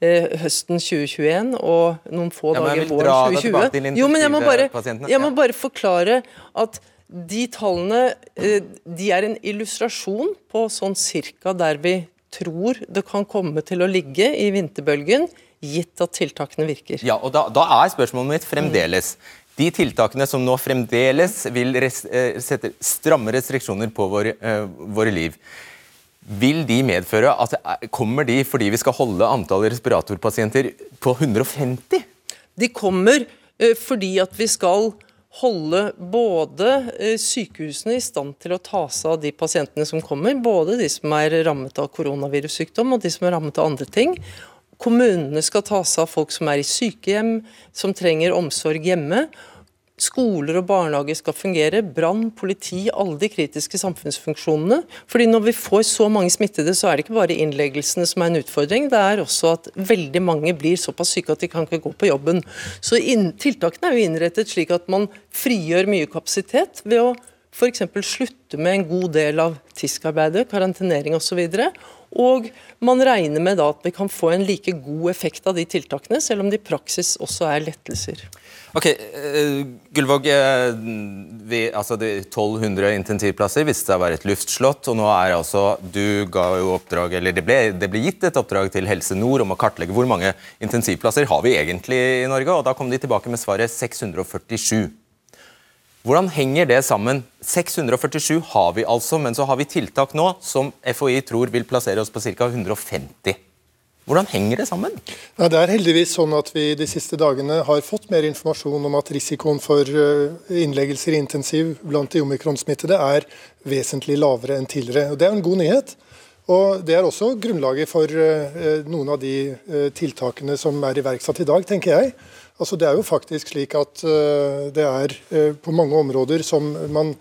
S6: eh, høsten 2021 og noen få ja, dager våren 2020. Jo, men jeg må, bare, jeg må bare forklare at de tallene eh, de er en illustrasjon på sånn cirka der vi tror det kan komme til å ligge i vinterbølgen, gitt at tiltakene virker.
S2: Ja, og Da, da er spørsmålet mitt fremdeles de tiltakene som nå fremdeles vil res, eh, sette stramme restriksjoner på våre, eh, våre liv. Vil de medføre at Kommer de fordi vi skal holde antallet respiratorpasienter på 150?
S6: De kommer eh, fordi at vi skal holde både eh, sykehusene i stand til å ta seg av de pasientene som kommer, både de som er rammet av koronavirussykdom og de som er rammet av andre ting. Kommunene skal ta seg av folk som er i sykehjem, som trenger omsorg hjemme skoler og barnehager skal fungere, brann, politi, alle de kritiske samfunnsfunksjonene. Fordi Når vi får så mange smittede, så er det ikke bare innleggelsene som er en utfordring, det er også at veldig mange blir såpass syke at de kan ikke gå på jobben. Så Tiltakene er jo innrettet slik at man frigjør mye kapasitet ved å f.eks. slutte med en god del av TISK-arbeidet, karantenering osv. Og man regner med da at vi kan få en like god effekt av de tiltakene, selv om det i praksis også er lettelser.
S2: Ok, uh, Gullvåg, uh, vi, altså de 1200 intensivplasser viste seg å være et luftslott. og nå er altså, Du ga jo oppdrag, eller det ble, det ble, gitt et oppdrag til Helse Nord om å kartlegge hvor mange intensivplasser har vi egentlig i Norge. og Da kom de tilbake med svaret 647. Hvordan henger det sammen? 647 har vi altså, men så har vi tiltak nå som FHI tror vil plassere oss på ca. 150. Hvordan henger det sammen?
S5: Ja, det er heldigvis sånn at vi de siste dagene har fått mer informasjon om at risikoen for eh, innleggelser i intensiv blant de omikronsmittede er vesentlig lavere enn tidligere. Og det er en god nyhet. Og Det er også grunnlaget for eh, noen av de eh, tiltakene som er iverksatt i dag, tenker jeg. Altså, det er jo faktisk slik at uh, det er uh, på mange områder som man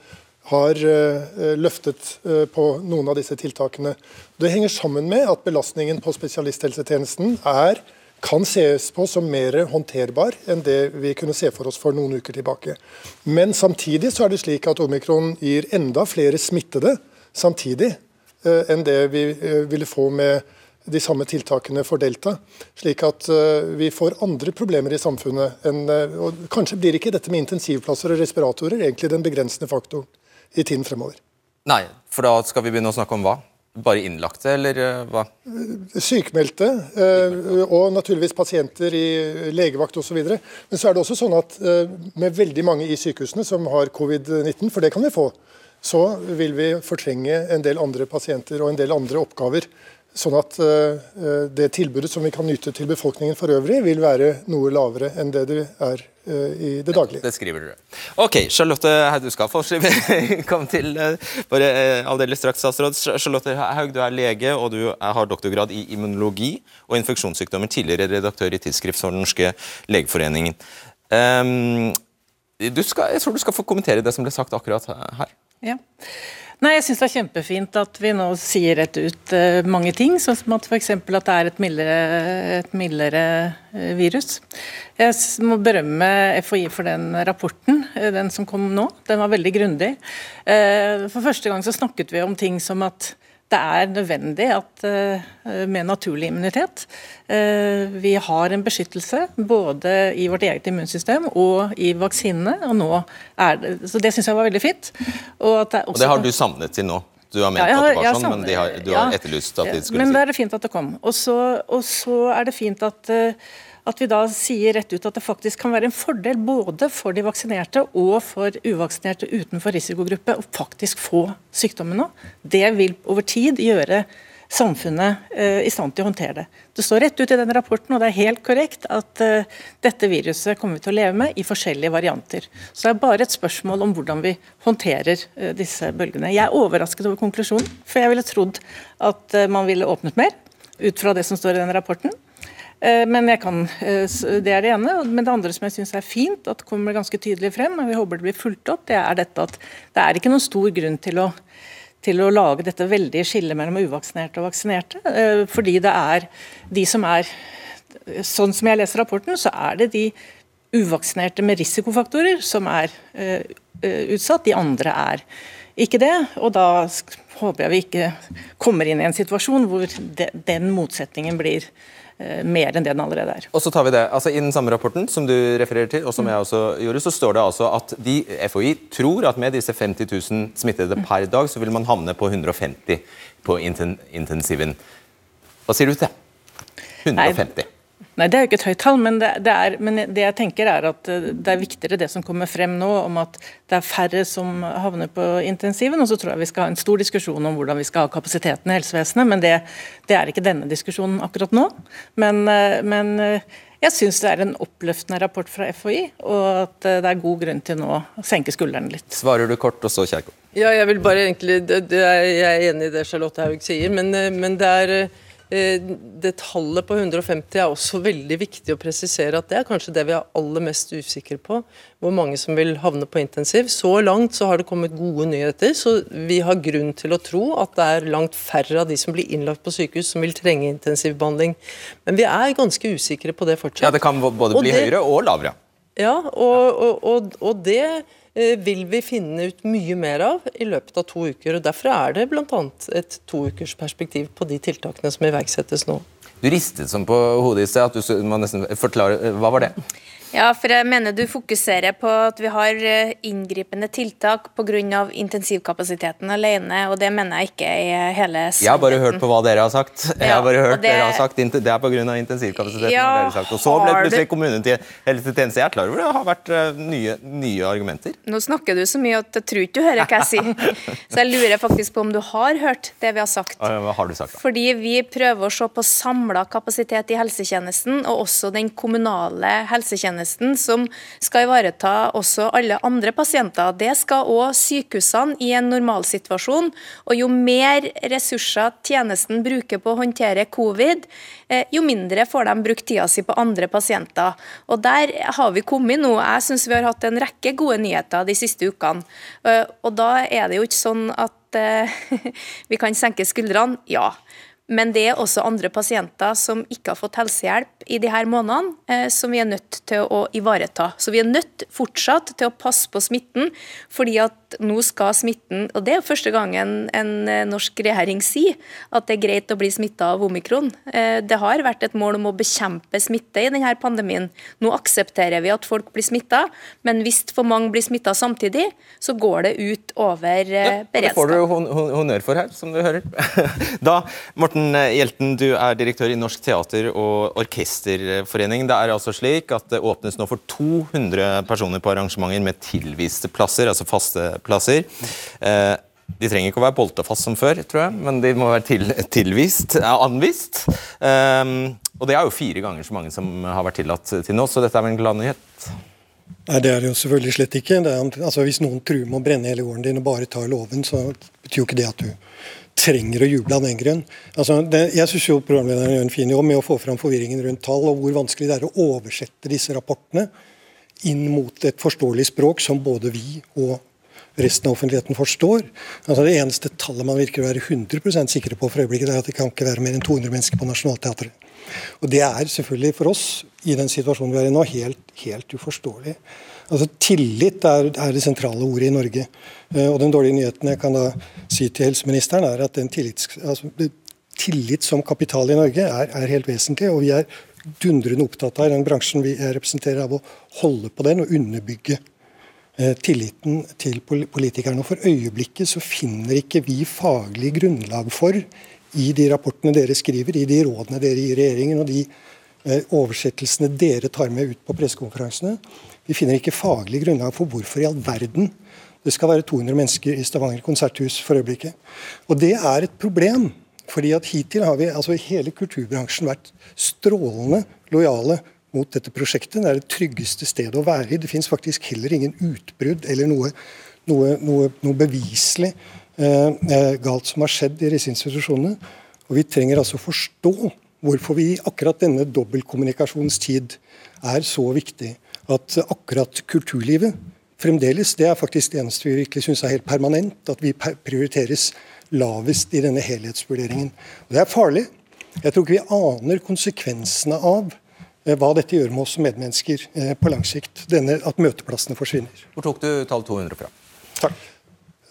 S5: har uh, løftet på noen av disse tiltakene. Det henger sammen med at belastningen på spesialisthelsetjenesten er, kan ses på som mer håndterbar enn det vi kunne se for oss for noen uker tilbake. Men samtidig så er det slik at omikron gir enda flere smittede samtidig enn det vi ville få med de samme tiltakene for delta. Slik at uh, vi får andre problemer i samfunnet. Enn, uh, og kanskje blir ikke dette med intensivplasser og respiratorer egentlig den begrensende faktoren i tiden fremover.
S2: Nei, for da skal vi begynne å snakke om hva? Bare innlagte, eller uh, hva?
S5: Sykmeldte, og naturligvis pasienter i legevakt osv. Men så er det også sånn at med veldig mange i sykehusene som har covid-19, for det kan vi få, så vil vi fortrenge en del andre pasienter og en del andre oppgaver Sånn at uh, det tilbudet som vi kan nyte til befolkningen for øvrig, vil være noe lavere enn det det er uh, i det daglige.
S2: Ja, det skriver dere. Ok, Charlotte Haug, du skal få komme til uh, bare aldeles straks, statsråd. Charlotte Haug, du er lege og du har doktorgrad i immunologi og infeksjonssykdommer. Tidligere redaktør i Tidsskrift for Den norske legeforeningen. Um, skal, jeg tror du skal få kommentere det som ble sagt akkurat her.
S9: Ja. Nei, Jeg syns det er kjempefint at vi nå sier rett ut uh, mange ting, sånn som at f.eks. at det er et mildere, et mildere uh, virus. Jeg må berømme FHI for den rapporten, uh, den som kom nå. Den var veldig grundig. For første gang så snakket vi om ting som at det er nødvendig at, med naturlig immunitet. Vi har en beskyttelse både i vårt eget immunsystem og i vaksinene. og nå er det, så Det syns jeg var veldig fint.
S2: Og, det, og det har du savnet til nå? Du har ment ja, har, at det var sånn, men har, du har etterlyst at de skulle
S9: Men da er det fint at det kom. Og så, og så er det fint at at vi da sier rett ut at det faktisk kan være en fordel både for de vaksinerte og for uvaksinerte utenfor risikogruppe å faktisk få sykdommen nå. Det vil over tid gjøre samfunnet uh, i stand til å håndtere det. Det står rett ut i den rapporten, og det er helt korrekt at uh, dette viruset kommer vi til å leve med i forskjellige varianter. Så det er bare et spørsmål om hvordan vi håndterer uh, disse bølgene. Jeg er overrasket over konklusjonen, for jeg ville trodd at man ville åpnet mer, ut fra det som står i den rapporten. Eh, men kan, eh, Det er det ene. Men det andre som jeg syns er fint, at kommer ganske tydelig frem, og vi håper det blir fulgt opp, det er dette at det er ikke noen stor grunn til å, til å lage dette veldige skillet mellom uvaksinerte og vaksinerte. Eh, fordi det er de som er Sånn som jeg leser rapporten, så er det de uvaksinerte med risikofaktorer som er utsatt. De andre er ikke det. Og da håper jeg vi ikke kommer inn i en situasjon hvor den motsetningen blir Eh, mer enn det den allerede er.
S2: Og så tar vi det, altså I den samme rapporten som du refererer til, og som jeg også gjorde, så står det altså at de, FHI tror at med disse 50 000 smittede per dag, så vil man havne på 150 på intensiven. Hva sier du til det? 150? Nei.
S9: Nei, Det er jo ikke et høyt tall, men det, det, er, men det jeg tenker er at eh, det er viktigere det som kommer frem nå, om at det er færre som havner på intensiven. Og så tror jeg vi skal ha en stor diskusjon om hvordan vi skal ha kapasiteten i helsevesenet. Men det, det er ikke denne diskusjonen akkurat nå. Men, eh, men eh, jeg syns det er en oppløftende rapport fra FHI, og at det er god grunn til nå å senke skuldrene litt.
S2: Svarer du kort, og så Kjerkol?
S6: Ja, jeg vil bare egentlig, det, det er, Jeg er enig i det Charlotte Haug sier, men, men det er det tallet på 150 er også veldig viktig å presisere at det er kanskje det vi er aller mest usikre på. Hvor mange som vil havne på intensiv. Så langt så har det kommet gode nyheter, så vi har grunn til å tro at det er langt færre av de som blir innlagt på sykehus som vil trenge intensivbehandling. Men vi er ganske usikre på det fortsatt.
S2: Ja, Det kan både bli det, høyere og lavere.
S6: Ja, og, og, og, og det Eh, vil vi finne ut mye mer av i løpet av to uker. og Derfor er det bl.a. et toukersperspektiv på de tiltakene som iverksettes nå.
S2: Du ristet sånn på hodet i sted at du må nesten forklare. Hva var det?
S4: Ja, for jeg mener du fokuserer på at vi har eh, inngripende tiltak pga. intensivkapasiteten alene, og det mener jeg ikke er hele
S2: sannheten. Jeg har bare hørt på hva dere har sagt. Jeg har bare hørt det, dere har sagt, Det er pga. intensivkapasiteten. Ja, har dere sagt. Og så ble plutselig kommunehelsetjeneste. Jeg er klar over det det har vært eh, nye, nye, argumenter.
S4: Nå snakker du så mye at jeg tror ikke du hører hva jeg sier. Så jeg lurer faktisk på om du har hørt det vi har sagt.
S2: Hva har du sagt da?
S4: Fordi vi prøver å se på samla kapasitet i helsetjenesten, og også den kommunale helsetjenesten helsetjenesten, som skal ivareta også alle andre pasienter. Det skal òg sykehusene i en normalsituasjon. Og jo mer ressurser tjenesten bruker på å håndtere covid, eh, jo mindre får de brukt tida si på andre pasienter. Og Der har vi kommet nå. Jeg syns vi har hatt en rekke gode nyheter de siste ukene. Eh, og da er det jo ikke sånn at eh, vi kan senke skuldrene. Ja. Men det er også andre pasienter som ikke har fått helsehjelp i de her månedene, eh, som vi er nødt til å ivareta. Så vi er nødt fortsatt til å passe på smitten, fordi at nå skal smitten Og det er jo første gangen en eh, norsk regjering sier at det er greit å bli smitta av omikron. Eh, det har vært et mål om å bekjempe smitte i denne pandemien. Nå aksepterer vi at folk blir smitta, men hvis for mange blir smitta samtidig, så går det ut over ja, beredskap. Det
S2: får du hon honnør for her, som du hører. Da, Morten Morten Hjelten, du er direktør i Norsk teater- og orkesterforening. Det er altså slik at det åpnes nå for 200 personer på arrangementer med tilviste plasser, altså faste plasser. Eh, de trenger ikke å være boltefast som før, tror jeg, men de må være til, tilvist, anvist. Um, og det er jo fire ganger så mange som har vært tillatt til nå, så dette er vel en glad nyhet?
S5: Nei, Det er det jo selvfølgelig slett ikke. Er, altså, hvis noen truer med å brenne hele gården din og bare tar låven, så betyr jo ikke det at du trenger å juble av den grunn. Altså, det, jeg syns programlederen gjør en fin jobb med å få fram forvirringen rundt tall, og hvor vanskelig det er å oversette disse rapportene inn mot et forståelig språk som både vi og
S10: resten av offentligheten forstår. Altså Det eneste tallet man virker å være 100% sikre på for øyeblikket, er at det kan ikke være mer enn 200 mennesker på Nationaltheatret. Og Det er selvfølgelig for oss, i den situasjonen vi er i nå, helt, helt uforståelig. Altså Tillit er, er, det sentrale ordet i Norge. Eh, og Den dårlige nyheten jeg kan da si til helseministeren, er at den tillits, altså, tillit som kapital i Norge er, er, helt vesentlig. og Vi er dundrende opptatt av i den bransjen vi representerer, av å holde på den og underbygge tilliten til politikerne. Og For øyeblikket så finner ikke vi faglig grunnlag for, i de rapportene dere skriver, i de rådene dere gir regjeringen og de eh, oversettelsene dere tar med ut på pressekonferansene, vi finner ikke faglig grunnlag for hvorfor i all verden det skal være 200 mennesker i Stavanger konserthus for øyeblikket. Og Det er et problem. fordi at Hittil har vi altså hele kulturbransjen vært strålende lojale mot dette prosjektet. Det er det tryggeste stedet å være i. Det fins faktisk heller ingen utbrudd eller noe, noe, noe, noe beviselig eh, eh, galt som har skjedd i disse institusjonene. Og Vi trenger altså forstå hvorfor vi i akkurat denne dobbeltkommunikasjonstid er så viktig at akkurat kulturlivet fremdeles, det er faktisk det eneste vi virkelig syns er helt permanent, at vi prioriteres lavest i denne helhetsvurderingen. Og Det er farlig. Jeg tror ikke vi aner konsekvensene av hva dette gjør med oss som medmennesker eh, på lang sikt. Denne, at møteplassene forsvinner.
S2: Hvor tok du tall 200 fra?
S10: Takk.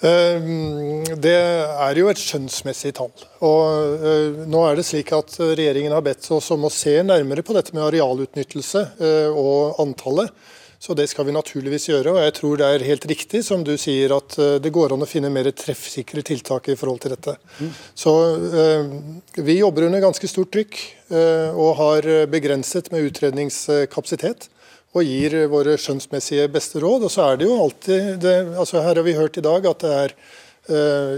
S10: Ehm, det er jo et skjønnsmessig tall. Og eh, nå er det slik at Regjeringen har bedt oss om å se nærmere på dette med arealutnyttelse og antallet. Så det skal vi naturligvis gjøre. Og jeg tror det er helt riktig som du sier, at eh, det går an å finne mer treffsikre tiltak i forhold til dette. Mm. Så eh, vi jobber under ganske stort trykk eh, og har begrenset med utredningskapasitet. Og gir våre skjønnsmessige beste råd. Og så er det jo alltid det, altså Her har vi hørt i dag at det er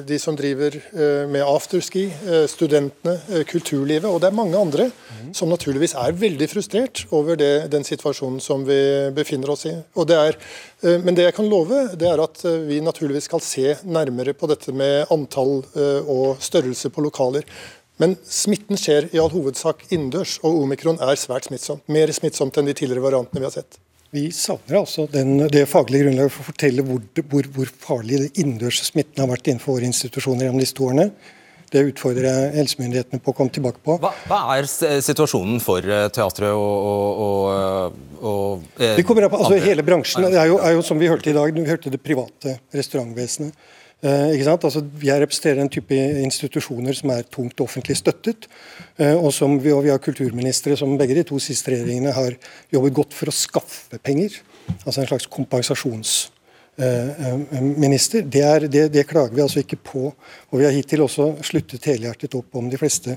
S10: de som driver eh, med afterski, eh, studentene, kulturlivet. Og det er mange andre mm. som naturligvis er veldig frustrert over det, den situasjonen som vi befinner oss i. Det er, men det jeg kan love, det er at vi naturligvis skal se nærmere på dette med antall og størrelse på lokaler. Men smitten skjer i all hovedsak innendørs, og omikron er svært smittsomt. Mer smittsomt enn de tidligere variantene vi har sett. Vi savner altså den, det faglige grunnlaget for å fortelle hvor, hvor, hvor farlig det innendørs smitten har vært innenfor våre institusjoner gjennom disse to årene. Det utfordrer jeg helsemyndighetene på å komme tilbake på.
S2: Hva, hva er situasjonen for eh, teatret og, og, og, og
S10: eh, Vi kommer opp, altså Hele bransjen er jo, er jo, som vi hørte i dag, vi hørte det private restaurantvesenet. Eh, ikke sant? Altså, jeg representerer en type institusjoner som er tungt offentlig støttet. Eh, og, vi, og vi har kulturministre som begge de to siste regjeringene har jobbet godt for å skaffe penger. Altså en slags kompensasjonsminister. Eh, det, er, det, det, klager vi altså ikke på. Og vi har hittil også sluttet helhjertet opp om de fleste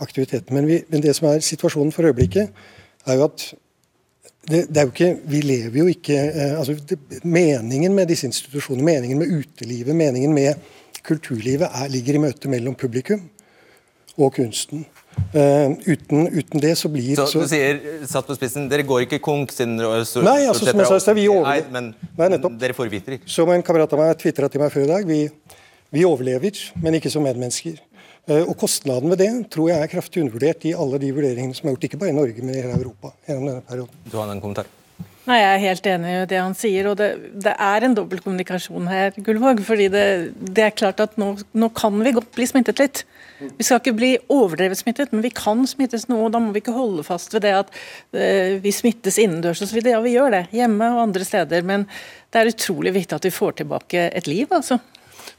S10: aktivitetene. Men, men det som er situasjonen for øyeblikket, er jo at det, det, er jo ikke, Vi lever jo ikke eh, altså det, Meningen med disse institusjonene, meningen med utelivet, meningen med kulturlivet er, ligger i møtet mellom publikum og kunsten. Uh, uten, uten, det så blir
S2: Så, så du sier, satt på spissen, dere går ikke konk siden
S10: så, Nei, altså, som jeg sa, vi overlever.
S2: Nei, men, nei, nettopp. dere forvitrer.
S10: Som en kamerat av meg tvitra til meg før i dag, vi, vi overlever, men ikke som medmennesker. Eh, og Kostnaden ved det tror jeg er kraftig undervurdert i alle de vurderingene som er gjort, ikke bare i Norge, men i hele Europa. gjennom denne perioden.
S2: Du har en kommentar?
S9: Nei, Jeg er helt enig i det han sier. og Det, det er en dobbeltkommunikasjon her, Gullvåg. fordi det, det, er klart at nå, nå, kan vi godt bli smittet litt. Vi skal ikke bli overdrevet smittet, men vi kan smittes noe. og Da må vi ikke holde fast ved det at uh, vi smittes innendørs osv. Ja, vi gjør det, hjemme og andre steder. Men det er utrolig viktig at vi får tilbake et liv, altså.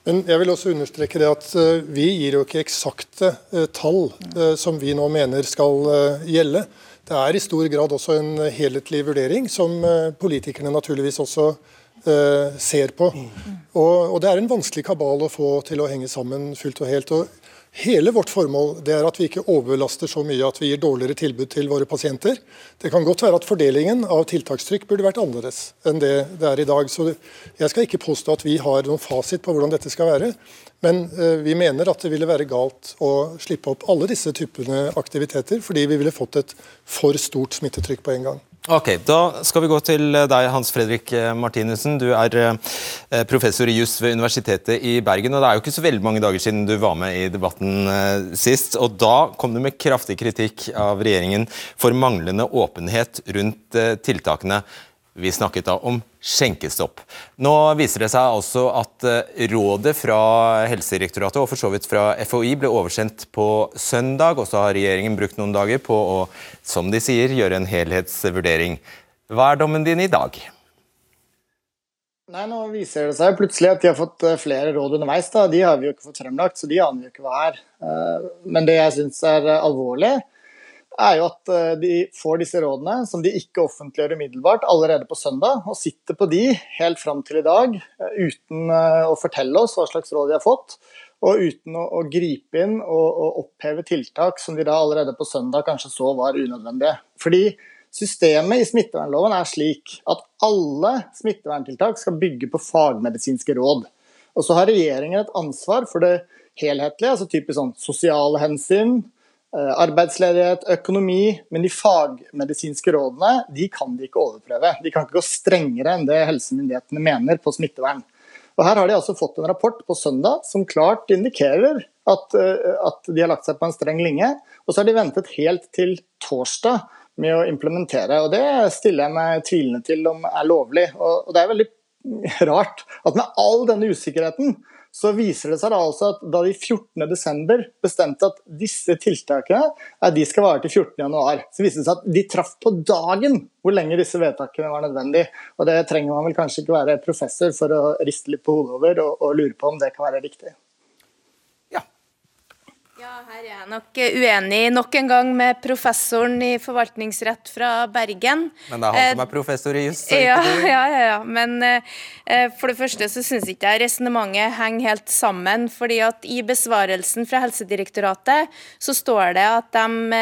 S10: Men jeg vil også understreke det at eh, vi gir jo ikke eksakte eh, tall eh, som vi nå mener skal gjelde. Det er i stor grad også en helhetlig vurdering, som politikerne naturligvis også ser på. Og, det er en vanskelig kabal å få til å henge sammen fullt og helt. og Hele vårt formål det er at vi ikke overbelaster så mye at vi gir dårligere tilbud til våre pasienter. Det kan godt være at fordelingen av tiltakstrykk burde vært annerledes enn det det er i dag. Så jeg skal ikke påstå at vi har noen fasit på hvordan dette skal være. Men eh, vi mener at det ville være galt å slippe opp alle disse typene aktiviteter, fordi vi ville fått et for stort smittetrykk på en gang.
S2: Ok, Da skal vi gå til deg, Hans Fredrik Martinussen. Du er eh, professor i juss ved Universitetet i Bergen. og Det er jo ikke så veldig mange dager siden du var med i debatten eh, sist. og Da kom du med kraftig kritikk av regjeringen for manglende åpenhet rundt eh, tiltakene. Vi snakket da om skjenkestopp. Nå viser det seg altså at eh, rådet fra Helsedirektoratet og for så vidt fra FHI ble oversendt på søndag, og så har regjeringen brukt noen dager på å, som de sier, gjøre en helhetsvurdering. Hva er dommen din i dag?
S11: Nei, Nå viser det seg plutselig at de har fått eh, flere råd underveis. da. De har vi jo ikke fått fremlagt, så de aner jo ikke hva er. Eh, men det jeg syns er alvorlig, er jo at eh, de får disse rådene, som de ikke offentliggjør umiddelbart, allerede på søndag, og sitter på de helt fram til i dag eh, uten eh, å fortelle oss hva slags råd de har fått, og uten å, å gripe inn og, og, oppheve tiltak som de da allerede på søndag kanskje så var unødvendige. Fordi systemet i smittevernloven er slik at alle smitteverntiltak skal bygge på fagmedisinske råd. Og så har regjeringen et ansvar for det helhetlige, altså typisk sånn sosiale hensyn, arbeidsledighet, økonomi. Men de fagmedisinske rådene de kan de ikke overprøve. De kan ikke gå strengere enn det helsemyndighetene mener på smittevern. Og Her har de altså fått en rapport på søndag som klart indikerer at, eh, at de har lagt seg på en streng linje. Og så har de ventet helt til torsdag med å implementere. og Det stiller jeg meg tvilende til om er lovlig. Og, og Det er veldig rart at med all denne usikkerheten så viser det seg da altså at da de 14.12. bestemte at disse tiltakene at de skal vare til 14.1, så viste det seg at de traff på dagen hvor lenge disse vedtakene var nødvendig. Og Det trenger man vel kanskje ikke være professor for å riste litt på hodet over og, og lure på om det kan være riktig.
S4: Ja, her er jeg nok uenig nok en gang med professoren i forvaltningsrett fra Bergen.
S2: Men det er han som er eh, professor i juss?
S4: Ja, ja, ja, ja. Men eh, for det første så syns ikke jeg resonnementet henger helt sammen. fordi at i besvarelsen fra Helsedirektoratet så står det at de,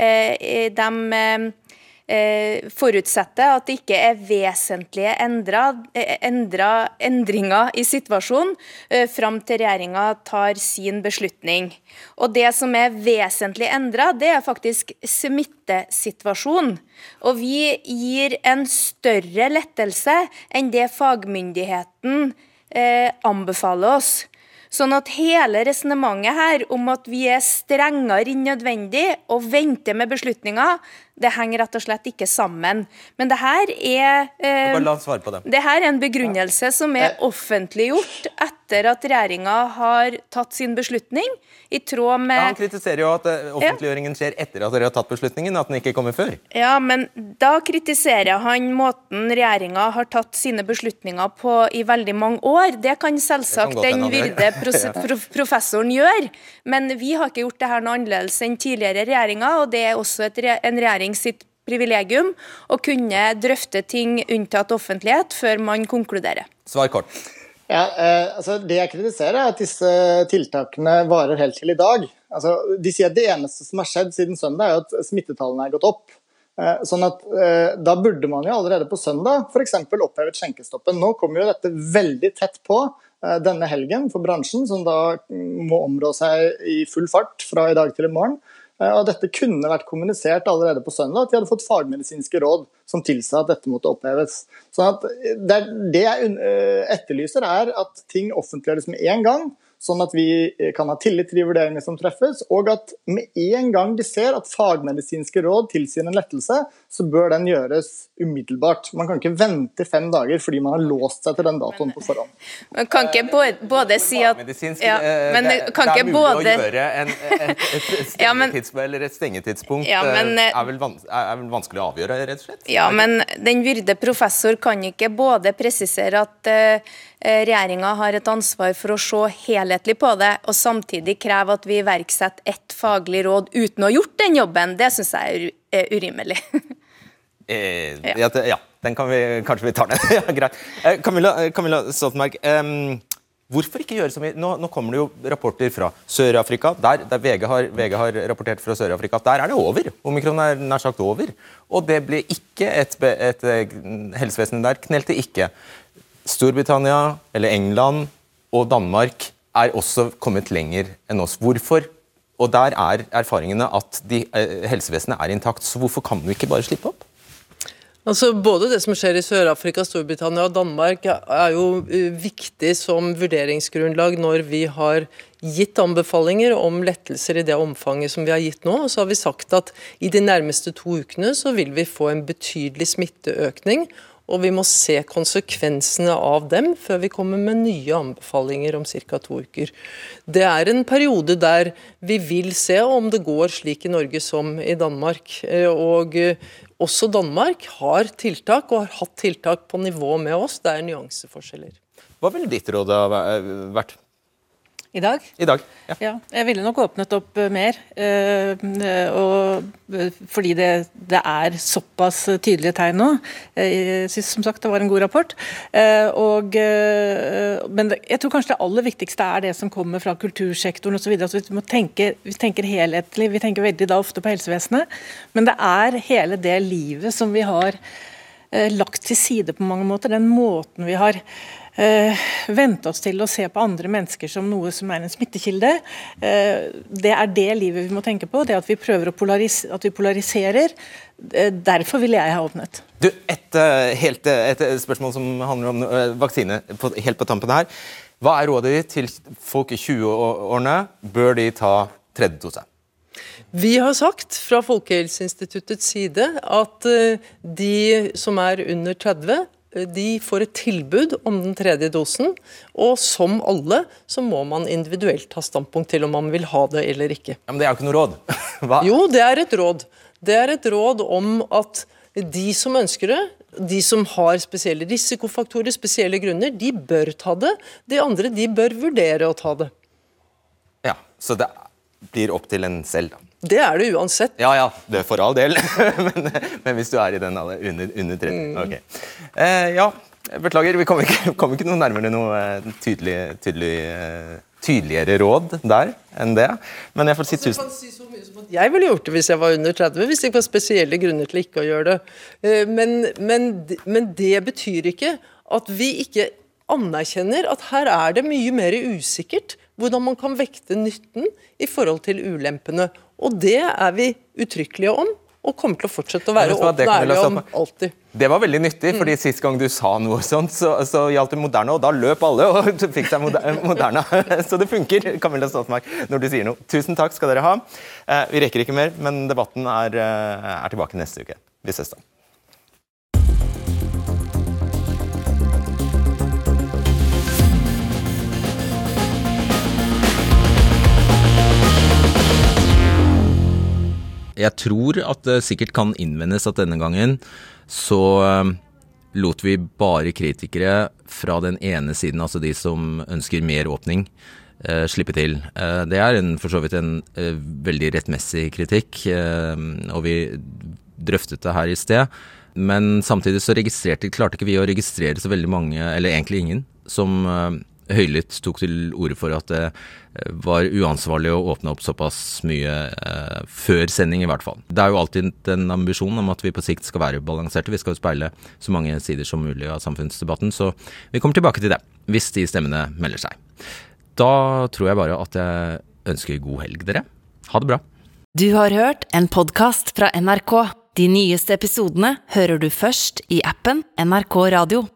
S4: eh, de eh, forutsetter at det ikke er vesentlige endra, eh, endra, endringer i situasjonen eh, fram til regjeringa tar sin beslutning. Og Det som er vesentlig endra, det er faktisk smittesituasjonen. Og vi gir en større lettelse enn det fagmyndigheten eh, anbefaler oss. Sånn at hele resonnementet her om at vi er strengere enn nødvendig og venter med beslutninger, det henger rett og slett ikke sammen. Men det her er
S2: eh, La svare på det.
S4: Det her er en begrunnelse som er offentliggjort etter at regjeringa har tatt sin beslutning, i tråd med ja,
S2: Han kritiserer jo at eh, offentliggjøringen skjer etter at dere har tatt beslutningen, at den ikke kommer før.
S4: Ja, men da kritiserer han måten regjeringa har tatt sine beslutninger på i veldig mange år. Det kan selvsagt det kan den virde professoren gjøre, men vi har ikke gjort det her noe annerledes enn tidligere regjeringer, og det er også et, en regjering regjering sitt privilegium å kunne drøfte ting unntatt offentlighet før man konkluderer.
S2: Svar kort.
S11: Ja, eh, altså Det jeg kritiserer, er at disse tiltakene varer helt til i dag. Altså, de sier at Det eneste som har skjedd siden søndag, er at smittetallene er gått opp. Eh, sånn at eh, Da burde man jo allerede på søndag f.eks. opphevet skjenkestoppen. Nå kommer jo dette veldig tett på eh, denne helgen for bransjen, som da må områ seg i full fart fra i dag til i morgen. Eh, og Dette kunne vært kommunisert allerede på søndag, at de hadde fått fagmedisinske råd som tilsa at dette måtte oppheves. Sånn at det, det jeg eh, etterlyser, er at ting offentliggjøres med en gang sånn at vi eh, kan ha tillit til de vurderingene som treffes, og at med en gang de ser at fagmedisinske råd tilsier en lettelse, så bør den gjøres umiddelbart. Man kan ikke vente fem dager fordi man har låst seg til den datoen på forhånd.
S4: Man kan ikke både, både si at
S2: ja, men det, kan det er mulig både... å gjøre en, et, et eller et stengetidspunkt ja, men, eh, er, vel vans, er, vel vanskelig å avgjøre, rett og slett?
S4: Ja, men den vyrde professor kan ikke både presisere at uh, regjeringa har et ansvar for å se helhetlig på det, og samtidig kreve at vi iverksetter ett faglig råd uten å ha gjort den jobben. Det syns jeg er urimelig.
S2: eh, ja. ja. den kan vi, kanskje vi tar den. ja, greit. Eh, Camilla, eh, Camilla Stoltenberg. Um, Hvorfor ikke gjøre som vi, nå, nå kommer det jo rapporter fra Sør-Afrika. Der, der VG, har, VG, har, rapportert fra Sør-Afrika at der er det over. Omikron er nær sagt over. Og det ble ikke et, et, et helsevesen der knelte ikke. Storbritannia, eller England og Danmark er også kommet lenger enn oss. Hvorfor? Og der er erfaringene at de, eh, helsevesenet er intakt. Så hvorfor kan vi ikke bare slippe opp?
S6: Altså, både det som skjer i Sør-Afrika, Storbritannia og Danmark er jo eh, viktig som vurderingsgrunnlag når vi har gitt anbefalinger om lettelser i det omfanget som vi har gitt nå. Og så har vi sagt at i de nærmeste to ukene så vil vi få en betydelig smitteøkning. Og vi må se konsekvensene av dem før vi kommer med nye anbefalinger om ca. to uker. Det er en periode der vi vil se om det går slik i Norge som i Danmark. Eh, og eh, også Danmark har tiltak, og har hatt tiltak på nivå med oss. Det er nyanseforskjeller.
S2: Hva ville ditt råd ha vært?
S9: I dag?
S2: I dag, ja.
S9: ja jeg ville nok åpnet opp eh, mer. Eh, og, eh, fordi det, det, er såpass tydelige tegn nå. Jeg synes som sagt det var en god rapport. Og, men jeg tror kanskje det aller viktigste er det som kommer fra kultursektoren osv. Altså, vi, må tenke, vi tenker helhetlig. Vi tenker veldig da ofte på helsevesenet. Men det er hele det livet som vi har lagt til side på mange måter. Den måten vi har vente oss til å se på andre mennesker som noe som er en smittekilde. Eh, det er det livet vi må tenke på, det at vi prøver å polaris at vi polariserer. Eh, derfor ville jeg ha åpnet.
S2: Du, et, eh, helt, eh, et, spørsmål som handler om vaksine på, helt på tampen her. Hva er rådet ditt til folk i 20-årene? Bør de ta tredje dose?
S6: Vi har sagt fra Folkehelseinstituttets side at de som er under 30, de får et tilbud om den tredje dosen, og som alle så må man individuelt ta standpunkt til om man vil ha det eller ikke.
S2: Ja, men det er jo ikke noe råd. Hva?
S6: Jo, det er et råd. Det er et råd om at de som ønsker det, de som har spesielle risikofaktorer, spesielle grunner, de bør ta det. De andre de bør vurdere å ta det.
S2: Ja, Så det blir opp til en selv, da.
S6: Det er det uansett.
S2: Ja, ja, det er for all del. men, men, hvis du er i den alder under, under 30. Mm. Ok. Eh, ja, beklager. Vi kommer ikke, kom ikke noe nærmere noe eh, tydelig, tydelig, eh, tydeligere råd der enn det. Men jeg får si tusen
S6: si Jeg ville gjort det hvis jeg var under 30, hvis det ikke var spesielle grunner til ikke å gjøre det. Eh, men, men, men det betyr ikke at vi ikke anerkjenner at her er det mye mer usikkert hvordan man kan vekte nytten i forhold til ulempene. Og det er vi uttrykkelige om, og kommer til å fortsette å være åpne ærlige om alltid.
S2: Det var veldig nyttig, fordi sist gang du sa noe sånt, så, så gjaldt det Moderna, og da løp alle og fikk seg Moderna. Så det funker, Camilla Stoltenberg, når du sier noe. Tusen takk skal dere ha. Eh, vi rekker ikke mer, men debatten er, eh, er tilbake neste uke. Vi ses da. Jeg tror at det sikkert kan innvendes at denne gangen så eh, lot vi bare kritikere fra den ene siden, altså de som ønsker mer åpning, eh, slippe til. Eh, det er en, for så vidt en eh, veldig rettmessig kritikk, eh, og vi drøftet det her i sted. Men samtidig så registrerte, klarte ikke vi å registrere så veldig mange, eller egentlig ingen, som eh, høylytt tok til orde for at det eh, var uansvarlig å åpne opp såpass mye eh, før sending, i hvert fall. Det er jo alltid en ambisjon om at vi på sikt skal være balanserte. Vi skal jo speile så mange sider som mulig av samfunnsdebatten, så vi kommer tilbake til det hvis de stemmene melder seg. Da tror jeg bare at jeg ønsker god helg, dere. Ha det bra.
S1: Du har hørt en podkast fra NRK. De nyeste episodene hører du først i appen NRK Radio.